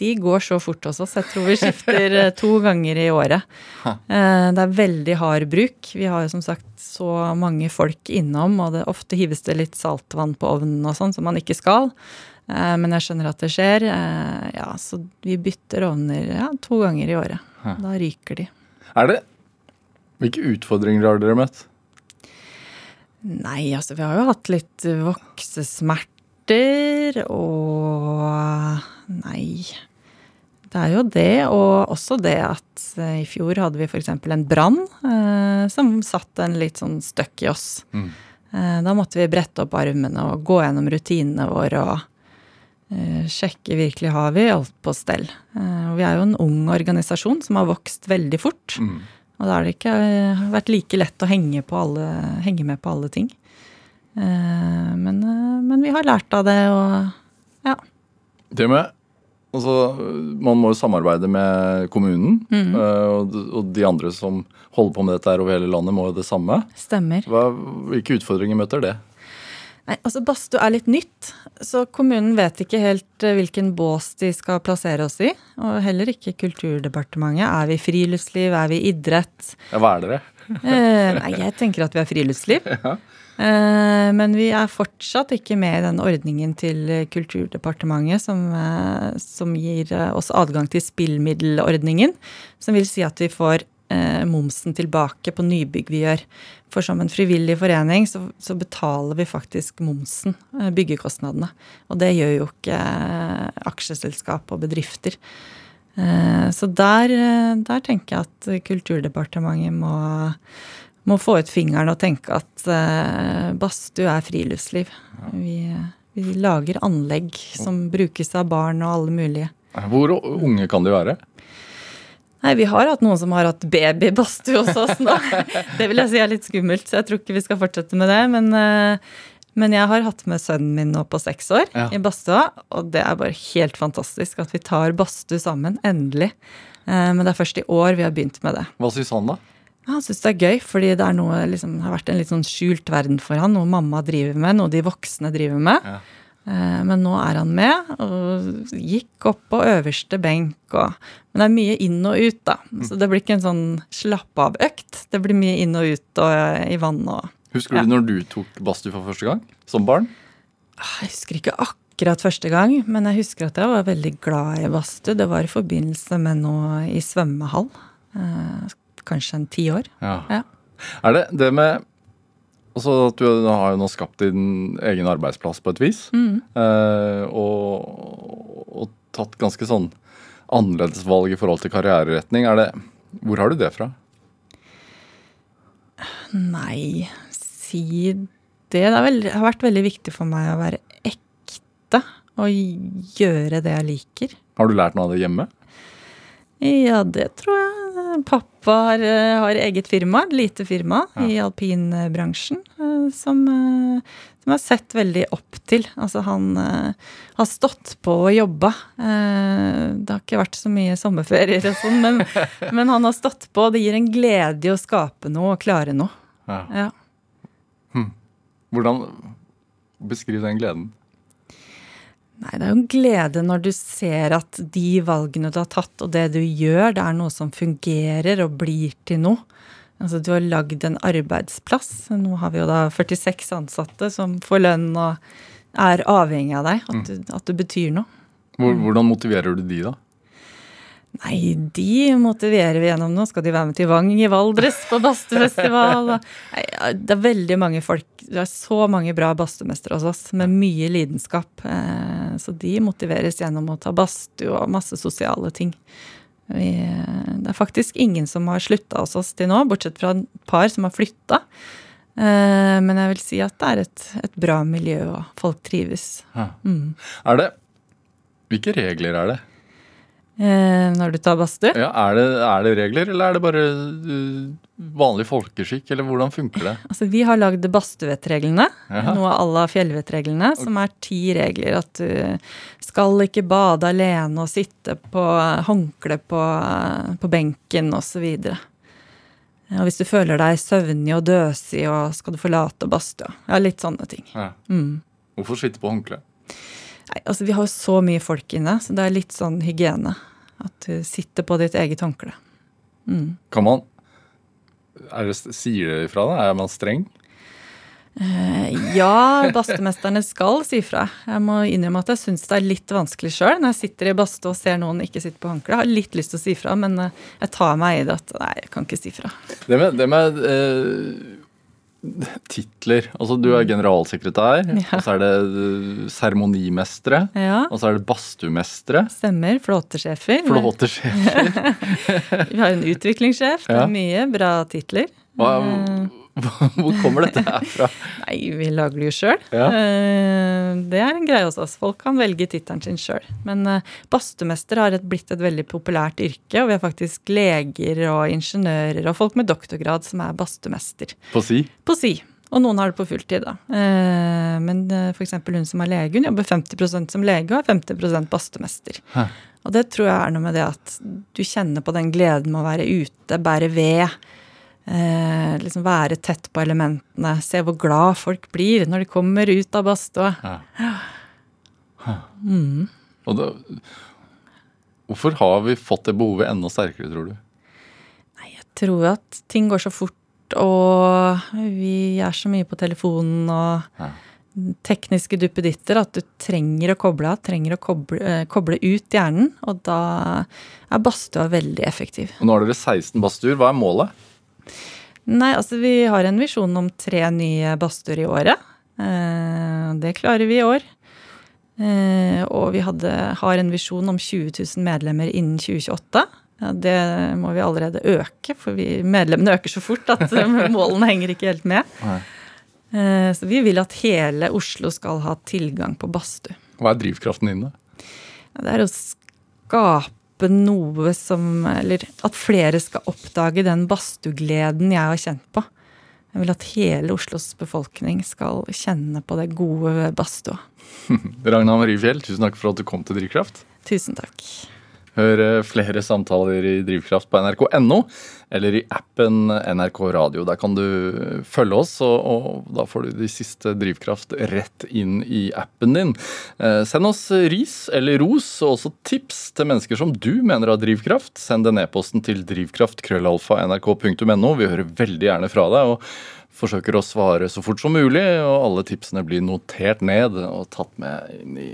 Speaker 3: de går så fort hos oss. Jeg tror vi skifter eh, to ganger i året. Eh, Det er veldig hard bruk. Vi har jo som sagt så mange folk innom, og det, ofte hives det litt saltvann på ovnen og sånn, som man ikke skal. Men jeg skjønner at det skjer. Ja, så vi bytter ovner ja, to ganger i året. Da ryker de.
Speaker 2: Er det Hvilke utfordringer har dere møtt?
Speaker 3: Nei, altså vi har jo hatt litt voksesmerter og Nei. Det er jo det, og også det at eh, i fjor hadde vi f.eks. en brann eh, som satt en litt sånn støkk i oss.
Speaker 2: Mm.
Speaker 3: Eh, da måtte vi brette opp armene og gå gjennom rutinene våre og sjekke virkelig har vi alt på stell. Eh, og vi er jo en ung organisasjon som har vokst veldig fort.
Speaker 2: Mm.
Speaker 3: Og da har det ikke eh, vært like lett å henge, på alle, henge med på alle ting. Eh, men, eh, men vi har lært av det, og ja.
Speaker 2: Det med Altså, man må jo samarbeide med kommunen,
Speaker 3: Mm.
Speaker 2: eh, og, og de andre som holder på med dette her over hele landet, må jo det samme.
Speaker 3: Stemmer.
Speaker 2: Hva, hvilke utfordringer møter det?
Speaker 3: Nei, altså Badstue er litt nytt, så kommunen vet ikke helt eh, hvilken bås de skal plassere oss i. Og heller ikke Kulturdepartementet. Er vi friluftsliv? Er vi idrett?
Speaker 2: Ja, hva er dere?
Speaker 3: Eh, nei, jeg tenker at vi er friluftsliv. Eh, men vi er fortsatt ikke med i den ordningen til Kulturdepartementet som, eh, som gir oss adgang til spillmiddelordningen. Som vil si at vi får momsen tilbake på nybygg vi gjør. For som en frivillig forening så, så betaler vi faktisk momsen, eh, byggekostnadene. Og det gjør jo ikke eh, aksjeselskap og bedrifter. Eh, Så der, der tenker jeg at Kulturdepartementet må, må få ut fingeren og tenke at badstue er friluftsliv. Vi, vi lager anlegg som brukes av barn og alle mulige.
Speaker 2: Hvor unge kan de være?
Speaker 3: Nei, vi har hatt noen som har hatt babybadstue hos oss nå. Det vil jeg si er litt skummelt, så jeg tror ikke vi skal fortsette med det. Men, eh, men jeg har hatt med sønnen min nå på seks år
Speaker 2: Ja.
Speaker 3: i badstua, og det er bare helt fantastisk at vi tar badstue sammen. Endelig. Eh, Men det er først i år vi har begynt med det.
Speaker 2: Hva syns han, da?
Speaker 3: Ja, Han syns det er gøy, fordi det er noe, liksom, har vært en litt sånn skjult verden for han. Noe mamma driver med, noe de voksne driver med.
Speaker 2: Ja.
Speaker 3: Eh, Men nå er han med, og gikk opp på øverste benk. Og, men det er mye inn og ut, da. Så det blir ikke en sånn slapp-av-økt. Det blir mye inn og ut og eh, i vann og
Speaker 2: Husker
Speaker 3: Ja.
Speaker 2: du når du tok badstue for første gang? Som barn?
Speaker 3: Ah, Jeg husker ikke akkurat første gang, men jeg husker at jeg var veldig glad i badstue. Det var i forbindelse med noe i svømmehall. Eh, Kanskje en ti år.
Speaker 2: Ja.
Speaker 3: Ja.
Speaker 2: Er det det med Altså at du har jo nå skapt din egen arbeidsplass på et vis.
Speaker 3: Mm.
Speaker 2: eh, og, og tatt ganske sånn annerledes valg i forhold til karriereretning. Er det, hvor har du det fra?
Speaker 3: Nei, si det. Det er vel- har vært veldig viktig for meg å være ekte og gjøre det jeg liker.
Speaker 2: Har du lært noe av det hjemme?
Speaker 3: Ja, det tror jeg. Pappa har, eh, har eget firma, et lite firma i alpinbransjen, eh, som, eh, som jeg har sett veldig opp til. Altså, han har stått på og jobba. Det har ikke vært så mye sommerferier og sånn, men, men han har stått på. Det gir en glede i å skape noe og klare noe.
Speaker 2: Ja.
Speaker 3: Ja.
Speaker 2: Hvordan Beskriv den gleden.
Speaker 3: Nei, det er jo en glede når du ser at de valgene du har tatt, og det du gjør, det er noe som fungerer og blir til noe. Altså, du har lagd en arbeidsplass. Nå har vi jo da 46 ansatte som får lønn og er avhengig av deg. At du, at du betyr noe.
Speaker 2: Hvordan motiverer du de, da?
Speaker 3: Nei, de motiverer vi gjennom nå. Skal de være med til Vang i Valdres på badstuefestival? Det er veldig mange folk. Det er så mange bra badstumestere hos oss med mye lidenskap. Eh, Så de motiveres gjennom å ta badstue og masse sosiale ting. Vi, det er faktisk ingen som har slutta hos oss til nå, bortsett fra et par som har flytta. Eh, Men jeg vil si at det er et, et bra miljø, og folk trives. Mm.
Speaker 2: Er det Hvilke regler er det?
Speaker 3: Eh, Når du tar badstue?
Speaker 2: Ja, er, det er det regler, eller er det bare uh, vanlig folkeskikk, eller hvordan funker det?
Speaker 3: Altså, vi har lagd badstuevettreglene. Noe à la fjellvettreglene, som er ti regler. At du skal ikke bade alene og sitte på håndkle på, på benken osv. Og hvis du føler deg søvnig og døsig, og skal du forlate badstua. Ja, litt sånne ting.
Speaker 2: Ja.
Speaker 3: Mm.
Speaker 2: Hvorfor sitte på håndkle?
Speaker 3: Nei, altså, vi har jo så mye folk inne, så det er litt sånn hygiene. At du sitter på ditt eget håndkle. Mm.
Speaker 2: Kan man er det, Sier dere ifra da? Er man streng?
Speaker 3: Eh, Ja, badstemesterne skal si fra. Jeg må innrømme at jeg syns det er litt vanskelig sjøl når jeg sitter i badstue og ser noen ikke sitte på håndkle. Jeg har litt lyst til å si fra, men eh, jeg tar meg i det at nei, jeg kan ikke si fra.
Speaker 2: Det med, det med eh, titler. Altså, du er generalsekretær,
Speaker 3: Ja.
Speaker 2: og så er det eh, seremonimestere.
Speaker 3: Ja,
Speaker 2: Og så er det badstumestere.
Speaker 3: stemmer. Flåtesjefer.
Speaker 2: Flåtesjefer.
Speaker 3: Vi har en utviklingssjef. Det er mye bra titler.
Speaker 2: Hva,
Speaker 3: Eh,
Speaker 2: hvor kommer dette her fra?
Speaker 3: Nei, vi lager det jo sjøl.
Speaker 2: Ja.
Speaker 3: Det er en greie hos oss. Folk kan velge tittelen sin sjøl. Men eh, har blitt et veldig populært yrke, og vi har faktisk leger og ingeniører og folk med doktorgrad som er badstumester.
Speaker 2: På si?
Speaker 3: På si. Og noen har det på fulltid, da. Eh, Men f.eks. hun som er lege, hun jobber 50% som lege og er 50% badstumester. Og det tror jeg er noe med det at du kjenner på den gleden med å være ute, bære ved. Eh, liksom være tett på elementene. Se hvor glad folk blir når de kommer ut av badstua.
Speaker 2: Og da, hvorfor har vi fått det behovet enda sterkere, tror du?
Speaker 3: Nei, Jeg tror at ting går så fort, og vi er så mye på telefonen og
Speaker 2: Ja.
Speaker 3: tekniske duppeditter at du trenger å koble av, trenger å koble, eh, koble ut hjernen, og da er badstua veldig effektiv.
Speaker 2: Og nå har dere 16 badstuer. Hva er målet?
Speaker 3: Nei, altså vi har en visjon om tre nye badstuer i året. Eh, det klarer vi i år. Eh, og vi hadde, har en visjon om 20 000 medlemmer innen 2028. Ja, det må vi allerede øke, for vi, medlemmene øker så fort at eh, målene henger ikke helt med.
Speaker 2: Nei.
Speaker 3: Så vi vil at hele Oslo skal ha tilgang på badstue.
Speaker 2: Hva er drivkraften din, da?
Speaker 3: Det er å skape noe som Eller at flere skal oppdage den badstuegleden jeg har kjent på. Jeg vil at hele Oslos befolkning skal kjenne på det gode badstua.
Speaker 2: Ragna Marie Fjell, tusen takk for at du kom til Drivkraft.
Speaker 3: Tusen takk.
Speaker 2: Hør eh, flere samtaler i Drivkraft på nrk.no eller i appen NRK Radio. Der kan du følge oss, og, og da får du de siste Drivkraft rett inn i appen din. Eh, send oss ris eller ros, og også tips til mennesker som du mener har drivkraft. Send den e-posten til drivkraft.krøllalfa.nrk.no. Vi hører veldig gjerne fra deg. og forsøker å svare så fort som mulig, og alle tipsene blir notert ned og tatt med inn i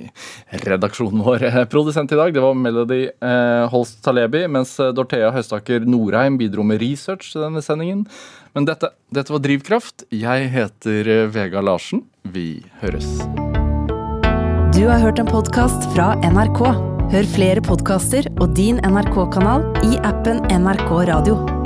Speaker 2: redaksjonen vår. Produsent i dag det var Melody eh, Holst Talebi, mens Dorthea Høstaker Norheim bidro med research til denne sendingen. Men dette, dette var Drivkraft. Jeg heter eh, Vega Larsen. Vi høres.
Speaker 1: Du har hørt en podkast fra NRK. Hør flere podkaster og din NRK-kanal i appen NRK Radio.